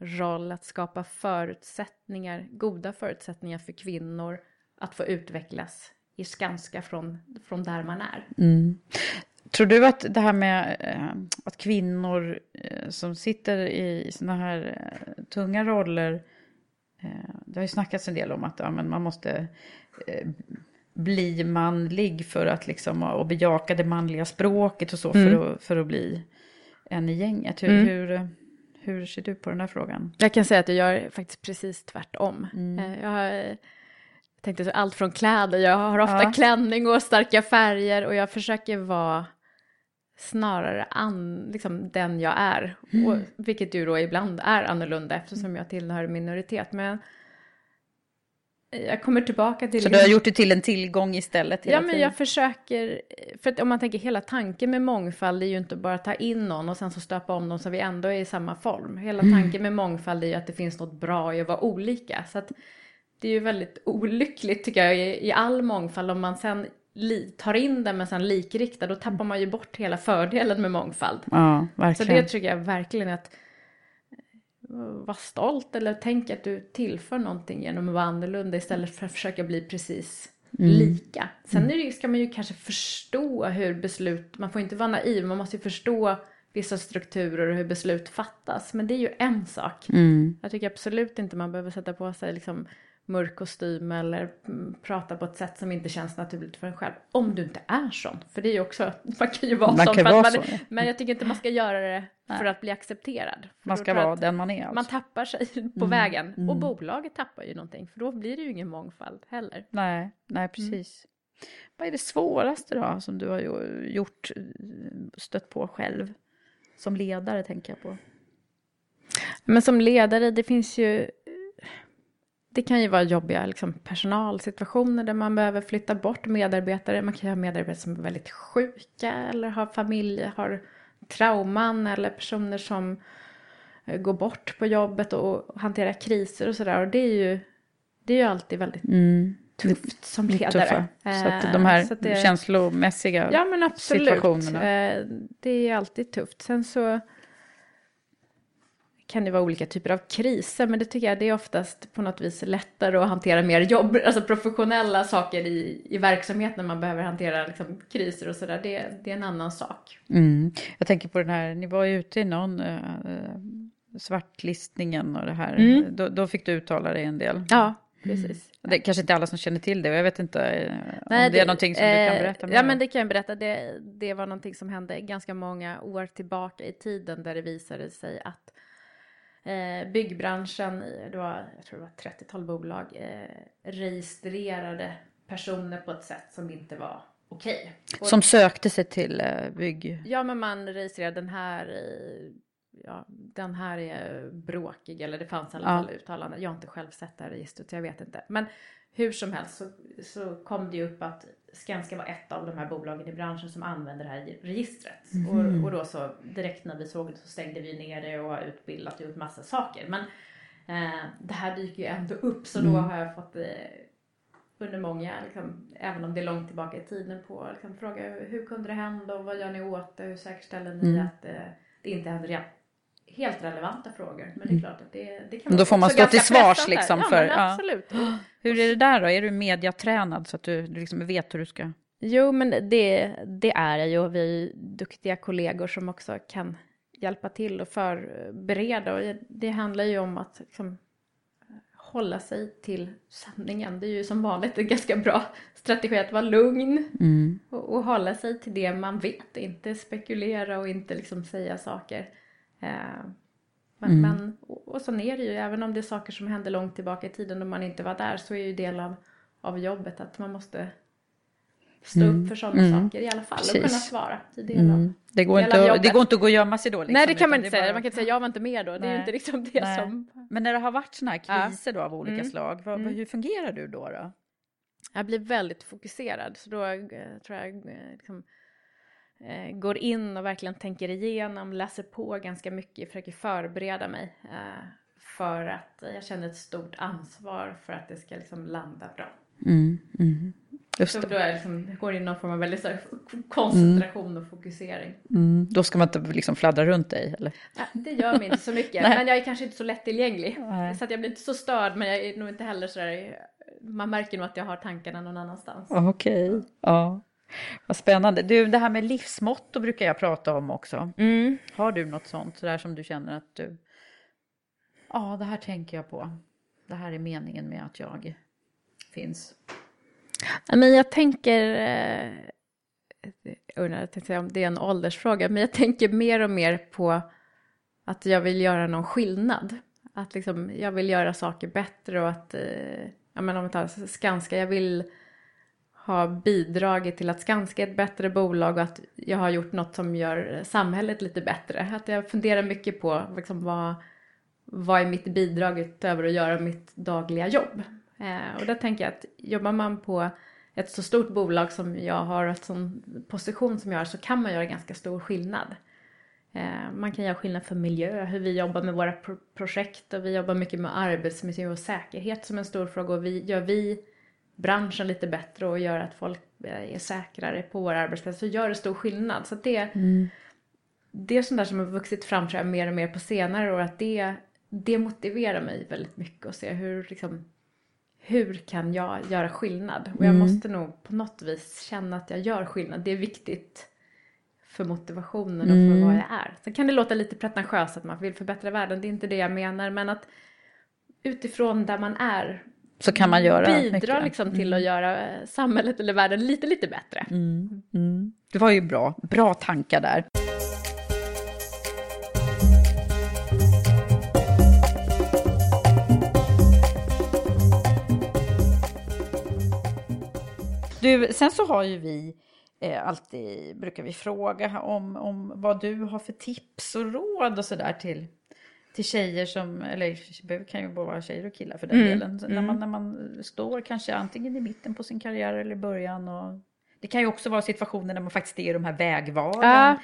roll att skapa förutsättningar, goda förutsättningar för kvinnor att få utvecklas i Skanska från, från där man är. Mm. Tror du att det här med eh, att kvinnor eh, som sitter i såna här eh, tunga roller, det har ju snackats en del om att ja, men man måste bli manlig för att liksom, och bejaka det manliga språket och så Mm. för, att, för att bli en i gänget. Hur, Mm. hur, hur ser du på den här frågan? Jag kan säga att jag gör faktiskt precis tvärtom. Mm. Jag har, jag tänkte så allt från kläder, jag har ofta Ja. klänning och starka färger och jag försöker vara snarare an, liksom den jag är. Mm. Och, vilket ju då ibland är annorlunda eftersom jag tillhör minoritet. Men jag kommer tillbaka till... Så du har gjort det till en tillgång istället? hela Ja, men tiden? jag försöker, för att om man tänker hela tanken med mångfald är ju inte bara att ta in någon och sen så stöpa om dem så vi ändå är i samma form. Hela Mm. tanken med mångfald är ju att det finns något bra i att vara olika. Så att det är ju väldigt olyckligt tycker jag i, i all mångfald om man sen li, tar in den men sen likriktar då tappar man ju bort hela fördelen med mångfald. Ja, Så verkligen. det tycker jag verkligen att eh, vara stolt eller tänk att du tillför någonting genom att vara annorlunda istället för att försöka bli precis Mm. lika. Sen det, ska man ju kanske förstå hur beslut, man får inte vara naiv, man måste ju förstå vissa strukturer och hur beslut fattas. Men det är ju en sak. Mm. Jag tycker absolut inte man behöver sätta på sig liksom mörk kostym eller mm, prata på ett sätt som inte känns naturligt för en själv. Om du inte är sån. För det är ju också, man kan ju vara Man sån. vara man, så. Men jag tycker inte man ska göra det för att bli accepterad. Man ska vara den man är. Man Alltså. tappar sig på Mm, vägen. Och mm. bolaget tappar ju någonting. För då blir det ju ingen mångfald heller. Nej, nej precis. Vad är det svåraste då som du har gjort, stött på själv? Som ledare tänker jag på. Men som ledare, det finns ju... Det kan ju vara jobbiga liksom, personalsituationer där man behöver flytta bort medarbetare. Man kan ju ha medarbetare som är väldigt sjuka eller har familj, har trauman eller personer som eh, går bort på jobbet och hanterar kriser och sådär. Och det är ju, det är ju alltid väldigt tufft som ledare. tuffa. Så att Eh, de här så att det- känslomässiga Ja men absolut. situationerna. Eh, Det är alltid tufft. Sen så kan det vara olika typer av kriser, men det tycker jag det är oftast på något vis lättare att hantera mer jobb, alltså professionella saker i, i verksamhet när man behöver hantera liksom, kriser och sådär. Det, det är en annan sak. Mm. Jag tänker på den här, ni var ju ute i någon uh, svartlistningen och det här. Mm. Då, då fick du uttala dig en del. Ja, precis. Det är kanske inte alla som känner till det och jag vet inte eh, Nej, om det är någonting som du kan eh, berätta mer Ja, men det kan jag berätta. Det, det var någonting som hände ganska många år tillbaka i tiden där det visade sig att eh, byggbranschen, i- det var, jag tror det var 30-tal bolag, eh, registrerade personer på ett sätt som inte var okej. Och- Som sökte sig till eh, bygg... Ja, men man registrerade den här, eh, ja, den här är bråkig, eller det fanns i alla Ja. fall uttalanden. Jag har inte själv sett det här registret, så jag vet inte. Men hur som helst så, så kom det ju upp att Skanska var ett av de här bolagen i branschen som använde det här registret. Mhm. Och, och då så direkt när vi såg det så stängde vi ner det och har utbildat och gjort massa saker. Men eh, det här dyker ju ändå upp, så då Mm. har jag fått eh, under många, liksom, även om det är långt tillbaka i tiden, på liksom, fråga hur kunde det hända och vad gör ni åt det? Hur säkerställer ni Mm. att eh, det inte händer igen? Helt relevanta frågor, men det är Mm. klart att det, det kan Men då får man stå till svars liksom ja, för... Ja. absolut. Hur är det där då? Är du mediatränad så att du, du liksom vet hur du ska... Jo, men det, det är jag ju. Vi är ju duktiga kollegor som också kan hjälpa till och förbereda. Och det handlar ju om att liksom, hålla sig till sanningen. Det är ju som vanligt en ganska bra strategi att vara lugn Mm. och, och hålla sig till det man vet. Inte spekulera och inte liksom säga saker. Eh, men, Mm. men, och, och så är det ju, även om det är saker som hände långt tillbaka i tiden och man inte var där så är ju del av, av jobbet att man måste stå Mm. upp för sådana Mm. saker i alla fall och Precis. kunna svara. Det är del av, Mm. Det, går del inte av att, det går inte att gå och gömma sig då? Liksom, Nej det kan man inte säga, bara- man kan inte säga jag var inte med då, det är Nej. ju inte liksom det Nej. som... Men när det har varit sådana här kriser då av olika Mm. slag, vad, vad- Mm. hur fungerar du då? då? Jag blir väldigt fokuserad så då eh, tror jag eh, liksom, eh, går in och verkligen tänker igenom, läser på ganska mycket, försöker förbereda mig eh, för att jag känner ett stort ansvar för att det ska liksom landa bra. Mm. Mm. Just Så det. då är liksom, går in någon form av väldigt koncentration och fokusering. Mm. Då ska man inte liksom fladdra runt dig? Eller? Ja, det gör mig inte så mycket, men jag är kanske inte så lättillgänglig. Nej. Så att jag blir inte så störd, men jag är nog inte heller så där, man märker nog att jag har tankarna någon annanstans. Okej, ja. Vad spännande. Du, det här med livsmotto brukar jag prata om också. Mm. Har du något sånt så där som du känner att du... Ja, det här tänker jag på. Det här är meningen med att jag finns. Ja, Men jag tänker, eh, jag undrar jag säga om det är en åldersfråga, men jag tänker mer och mer på att jag vill göra någon skillnad. Att liksom, jag vill göra saker bättre och att, eh, ja men om vi tar Skanska, jag vill har bidragit till att Skanska är ett bättre bolag och att jag har gjort något som gör samhället lite bättre. Att jag funderar mycket på liksom, vad, vad är mitt bidrag utöver att göra mitt dagliga jobb. Eh, och där tänker jag att jobbar man på ett så stort bolag som jag har och ett sån position som jag har så kan man göra ganska stor skillnad. Eh, man kan göra skillnad för miljö, hur vi jobbar med våra pro- projekt och vi jobbar mycket med arbetsmiljö och säkerhet som en stor fråga och vi, gör vi branschen lite bättre och gör att folk eh, är säkrare på våra arbetsplatser så gör det stor skillnad. Så det, det är sånt där som har vuxit fram tror jag mer och mer på senare år att det, det motiverar mig väldigt mycket att se hur liksom hur kan jag göra skillnad? Och jag måste nog på något vis känna att jag gör skillnad. Det är viktigt för motivationen och för vad jag är. Sen kan det låta lite pretentiöst att man vill förbättra världen, det är inte det jag menar. Men att utifrån där man är så kan man göra bidra mycket. liksom till Mm. att göra eh, samhället eller världen lite, lite bättre. Mm. Mm. Det var ju bra, bra tankar där. Du, sen så har ju vi eh, alltid, brukar vi fråga om, om vad du har för tips och råd och sådär till, till tjejer som, eller det kan ju bara vara tjejer och killar för den Mm, delen. Så När, mm. man, när man står kanske antingen i mitten på sin karriär eller i början. Och, det kan ju också vara situationer där man faktiskt är i de här vägvalen Ja.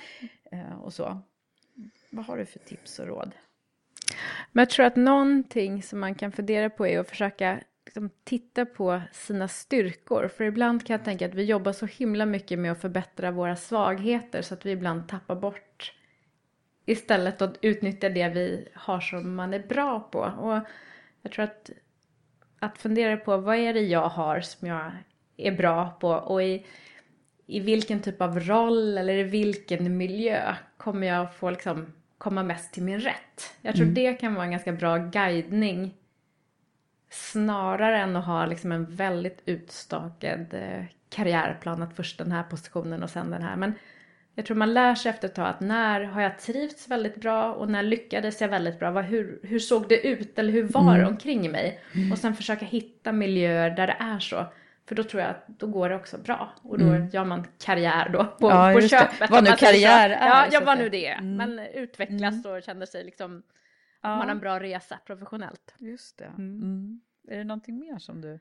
eh, och så. Vad har du för tips och råd? Men jag tror att någonting som man kan fundera på är att försöka liksom, titta på sina styrkor. För ibland kan jag tänka att vi jobbar så himla mycket med att förbättra våra svagheter så att vi ibland tappar bort istället att utnyttja det vi har som man är bra på. Och jag tror att att fundera på vad är det jag har som jag är bra på och i, i vilken typ av roll eller i vilken miljö kommer jag få liksom komma mest till min rätt. Jag tror Mm. det kan vara en ganska bra guidning snarare än att ha liksom en väldigt utstakad eh, karriärplan att först den här positionen och sen den här. Men jag tror man lär sig efter ett tag att när har jag trivts väldigt bra och när lyckades jag väldigt bra? Vad, hur, hur såg det ut eller hur var det Mm. omkring mig? Och sen försöka hitta miljöer där det är så. För då tror jag att då går det också bra. Och då Mm. gör man karriär då på, Ja, på det. köpet. Vad nu man karriär är, Ja, ja vad nu det är. Mm. Men utvecklas och känner sig liksom Ja. man har en bra resa professionellt. Just det. Mm. Är det någonting mer som du...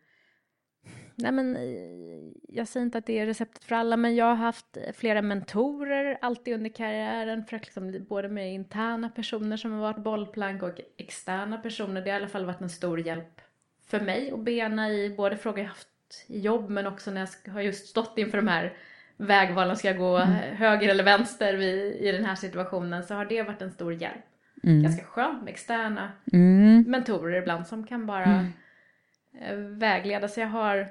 Nej men eh, jag säger inte att det är receptet för alla men jag har haft flera mentorer alltid under karriären för att liksom, både med interna personer som har varit bollplank och externa personer. Det har i alla fall varit en stor hjälp för mig att bena i både frågor jag haft i jobb men också när jag har just stått inför de här vägvalen, ska jag gå höger eller vänster vid, i den här situationen så har det varit en stor hjälp. Mm. Ganska skönt med externa Mm. mentorer ibland som kan bara Mm. eh, vägleda. Så jag har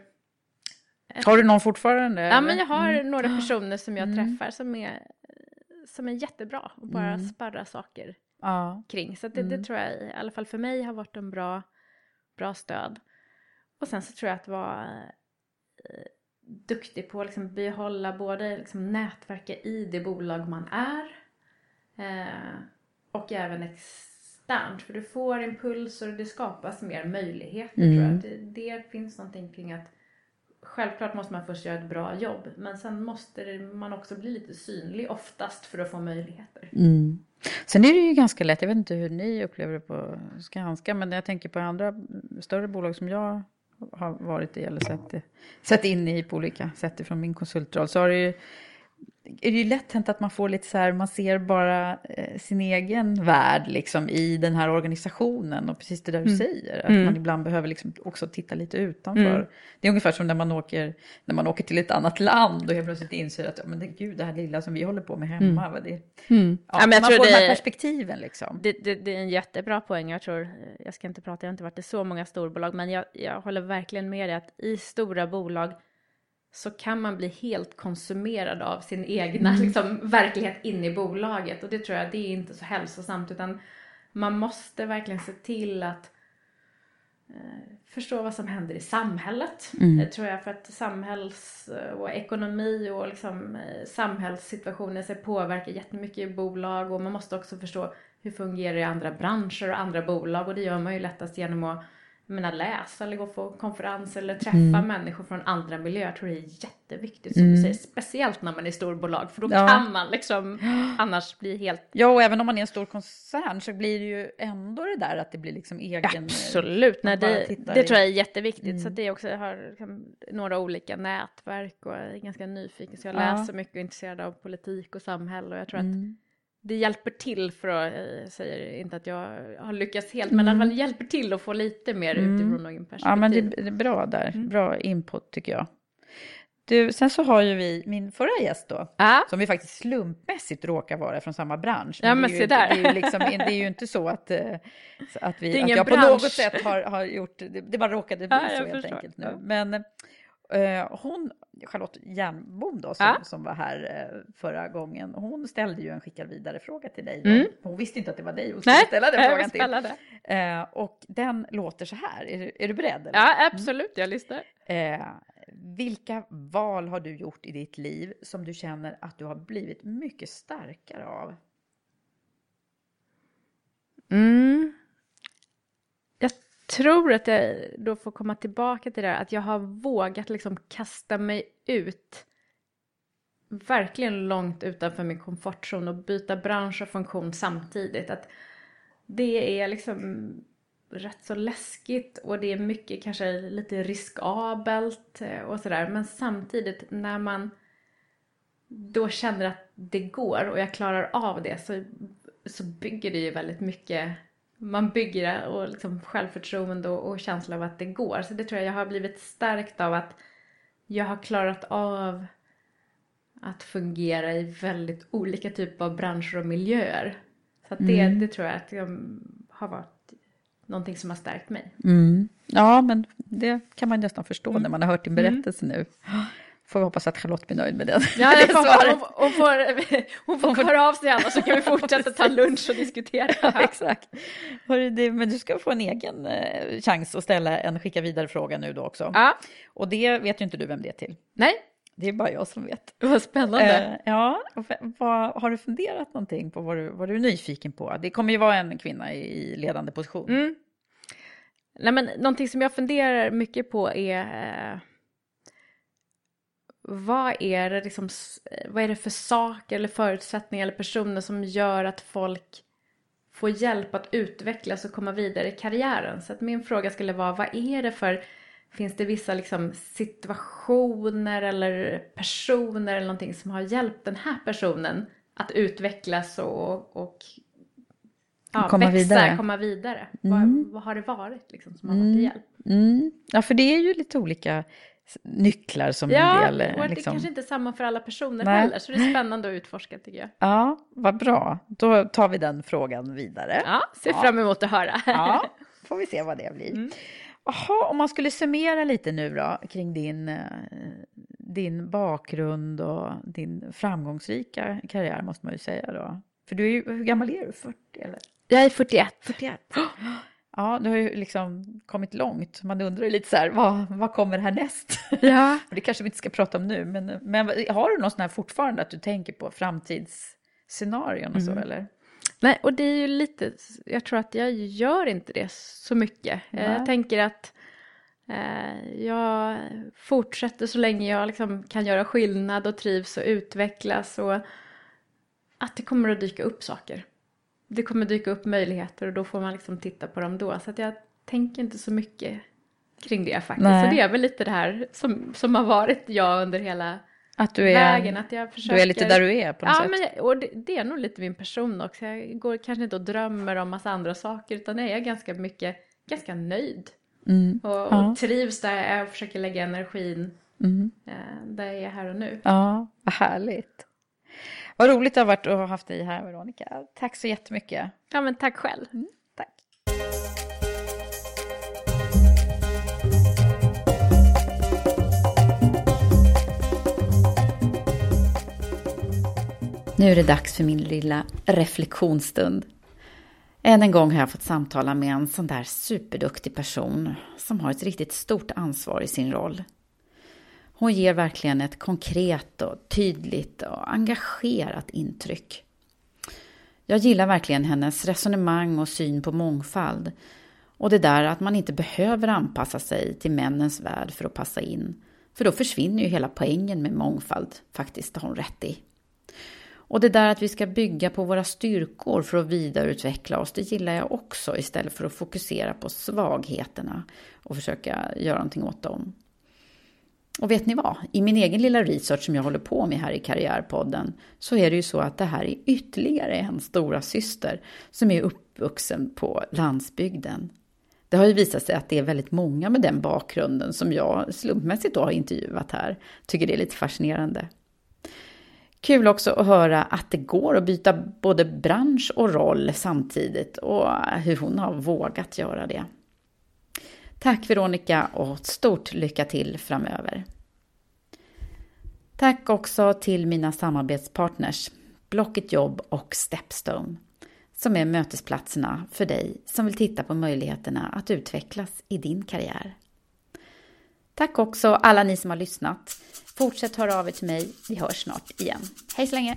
Har du någon fortfarande? Ja, eller? men jag har Mm. några personer som jag Mm. träffar som är, som är jättebra och bara Mm. sparra saker Ja. kring. Så att det, Mm. det tror jag i alla fall för mig har varit en bra, bra stöd. Och sen så tror jag att vara eh, duktig på att liksom behålla både liksom nätverka i det bolag man är eh, och även externt. För du får impulser och det skapas mer möjligheter tror jag. Mm. Det, det finns någonting kring att Självklart måste man först göra ett bra jobb men sen måste det- man också bli lite synlig oftast för att få möjligheter. Mm. Sen är det ju ganska lätt, jag vet inte hur ni upplever det på Skanska, men jag tänker på andra större bolag som jag har varit i eller sett, sett in i på olika sätt ifrån min konsultroll, så har det ju, är det ju lätt hänt att man får lite så här, man ser bara eh, sin egen värld liksom i den här organisationen och precis det där du Mm. säger, att Mm. man ibland behöver liksom också titta lite utanför. Mm. Det är ungefär som när man åker, när man åker till ett annat land och helt plötsligt inser att ja, men det, gud, det här lilla som vi håller på med hemma, Mm. vad det, Mm. Ja, Ja, men jag man tror får de här det- perspektiven liksom. Det, det, det är en jättebra poäng. Jag tror, jag ska inte prata, jag har inte varit i så många storbolag, men jag, jag håller verkligen med dig att i stora bolag så kan man bli helt konsumerad av sin egna Mm. liksom, verklighet in i bolaget. Och det tror jag, det är inte så hälsosamt, utan man måste verkligen se till att eh, förstå vad som händer i samhället. Mm. Det tror jag för att samhälls och ekonomi och liksom eh, samhällssituationen sig påverkar jättemycket i bolag och man måste också förstå hur fungerar det i andra branscher och andra bolag och det gör man ju lättast genom att menar, läsa eller gå på konferenser eller träffa Mm. människor från andra miljöer. Jag tror det är jätteviktigt som Mm. du säger, speciellt när man är storbolag för då Ja. kan man liksom annars bli helt Ja, och även om man är en stor koncern så blir det ju ändå det där att det blir liksom egen... Absolut, nej, det, det i- tror jag är jätteviktigt. Mm. Så det också, jag har liksom några olika nätverk och är ganska nyfiken. Så jag Ja. läser mycket och är intresserad av politik och samhälle. Och jag tror att Mm. Det hjälper till för att, jag säger inte att jag har lyckats helt, men i alla Mm. fall hjälper till att få lite mer Mm. utifrån någon perspektiv. Ja, men det det är bra där. Mm. Bra input tycker jag. Du, sen så har ju vi min förra gäst då, Ja. som vi faktiskt slumpmässigt råkar vara från samma bransch. Ja, det men är ju, se där. Det är ju, liksom, det är ju inte så att, eh, att, vi, att jag på bransch. något sätt har, har gjort, det, det bara råkade bli Ja, jag så helt förstår. enkelt nu. Ja. Men, Eh, hon, Charlotte Jernbom då, som, Ja. som var här eh, förra gången, hon ställde ju en skicka vidare fråga till dig. Mm. Hon visste inte att det var dig hon skulle Nej, ställa den frågan till. Eh, och den låter så här, är, du- är du beredd? eller? Ja, absolut, jag lyssnar. Eh, vilka val har du gjort i ditt liv som du känner att du har blivit mycket starkare av? Mm. Tror att jag då får komma tillbaka till det här, att jag har vågat liksom kasta mig ut verkligen långt utanför min komfortzon och byta bransch och funktion samtidigt. Att det är liksom rätt så läskigt och det är mycket kanske lite riskabelt eh, och sådär. Men samtidigt när man då känner att det går och jag klarar av det så, så bygger det ju väldigt mycket man bygger och liksom självförtroende och, och känsla av att det går. Så det tror jag jag har blivit stärkt av att jag har klarat av att fungera i väldigt olika typer av branscher och miljöer. Så det, Mm. det tror jag att jag har varit någonting som har stärkt mig. Ja, men det kan man nästan förstå Mm. när man har hört din berättelse nu. Får vi hoppas att Charlotte blir nöjd med den. Ja, det får, hon, hon, får, hon får höra av sig annars så kan vi fortsätta ta lunch och diskutera. Ja, exakt. Men du ska få en egen eh, chans att ställa en skicka vidare-fråga nu då också. Ja, Och det vet ju inte du vem det är till. nej, Det är bara jag som vet. vad spännande. Eh, ja, vad, har du funderat någonting på vad du, vad du är nyfiken på? Det kommer ju vara en kvinna i, i ledande position. Mm. Nej, men någonting som jag funderar mycket på är eh, vad är det liksom, s- vad är det för saker eller förutsättningar eller personer som gör att folk får hjälp att utvecklas och komma vidare i karriären. Så att min fråga skulle vara, vad är det för, finns det vissa liksom situationer eller personer eller någonting som har hjälpt den här personen att utvecklas och, och ja, Komma växa, vidare. komma vidare? Mm. Vad, vad har det varit liksom som har varit till hjälp? Mm. Ja, för det är ju lite olika nycklar som Ja, en del... eh, och det liksom... kanske inte är samma för alla personer Nej. heller, så det är spännande att utforska tycker jag. Ja, vad bra. Då tar vi den frågan vidare. Ja, ser Ja. fram emot att höra. Ja, får vi se vad det blir. Mm. Jaha, om man skulle summera lite nu då kring din, eh, din bakgrund och din framgångsrika karriär måste man ju säga då. För du är ju, hur gammal är du? 40 eller? Jag är 41. 41. Ja, du har ju liksom kommit långt. Man undrar ju lite så här, vad, vad kommer härnäst? Ja. Det kanske vi inte ska prata om nu, men, men har du någon sån här fortfarande att du tänker på framtidsscenarion och så Mm. eller? Nej, och det är ju lite, jag tror att jag gör inte det så mycket. Eh, Nej. Jag tänker att eh, jag fortsätter så länge jag liksom kan göra skillnad och trivs och utvecklas och att det kommer att dyka upp saker. Det kommer dyka upp möjligheter och då får man liksom titta på dem då. Så att jag tänker inte så mycket kring det faktiskt. Nej. Så det är väl lite det här som, som har varit jag under hela Att du är, vägen. Att jag försöker... du är lite där du är på något ja, sätt? Men, och det, det är nog lite min person också. Jag går kanske inte och drömmer om massa andra saker utan jag är ganska mycket, ganska nöjd. Mm. Och, Ja. och trivs där jag försöker lägga energin Mm. eh, där jag är här och nu. Ja, vad härligt. Vad roligt det har varit att ha haft dig här, Veronica. Tack så jättemycket. Ja men tack själv. Tack. Nu är det dags för min lilla reflektionsstund. Än en gång har jag fått samtala med en sån där superduktig person som har ett riktigt stort ansvar i sin roll. Hon ger verkligen ett konkret och tydligt och engagerat intryck. Jag gillar verkligen hennes resonemang och syn på mångfald och det där att man inte behöver anpassa sig till männens värld för att passa in. För då försvinner ju hela poängen med mångfald, faktiskt, har hon rätt i. Och det där att vi ska bygga på våra styrkor för att vidareutveckla oss, det gillar jag också istället för att fokusera på svagheterna och försöka göra någonting åt dem. Och vet ni vad? I min egen lilla research som jag håller på med här i Karriärpodden så är det ju så att det här är ytterligare en stora syster som är uppvuxen på landsbygden. Det har ju visat sig att det är väldigt många med den bakgrunden som jag slumpmässigt då har intervjuat här. Tycker det är lite fascinerande. Kul också att höra att det går att byta både bransch och roll samtidigt och hur hon har vågat göra det. Tack Veronica och stort lycka till framöver. Tack också till mina samarbetspartners Blocket Jobb och Stepstone som är mötesplatserna för dig som vill titta på möjligheterna att utvecklas i din karriär. Tack också alla ni som har lyssnat. Fortsätt höra av er till mig. Vi hörs snart igen. Hej så länge!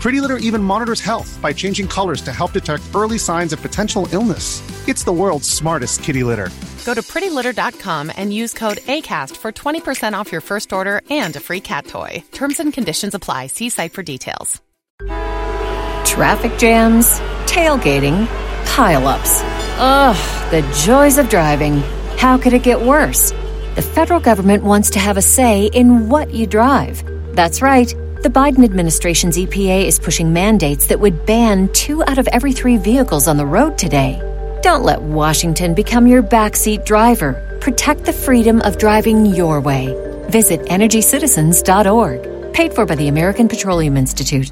Pretty Litter even monitors health by changing colors to help detect early signs of potential illness. It's the world's smartest kitty litter. Go to prettylitter.com and use code ACAST for 20% off your first order and a free cat toy. Terms and conditions apply. See site for details. Traffic jams, tailgating, pileups. Ugh, the joys of driving. How could it get worse? The federal government wants to have a say in what you drive. That's right. The Biden administration's EPA is pushing mandates that would ban two out of every three vehicles on the road today. Don't let Washington become your backseat driver. Protect the freedom of driving your way. Visit EnergyCitizens.org. Paid for by the American Petroleum Institute.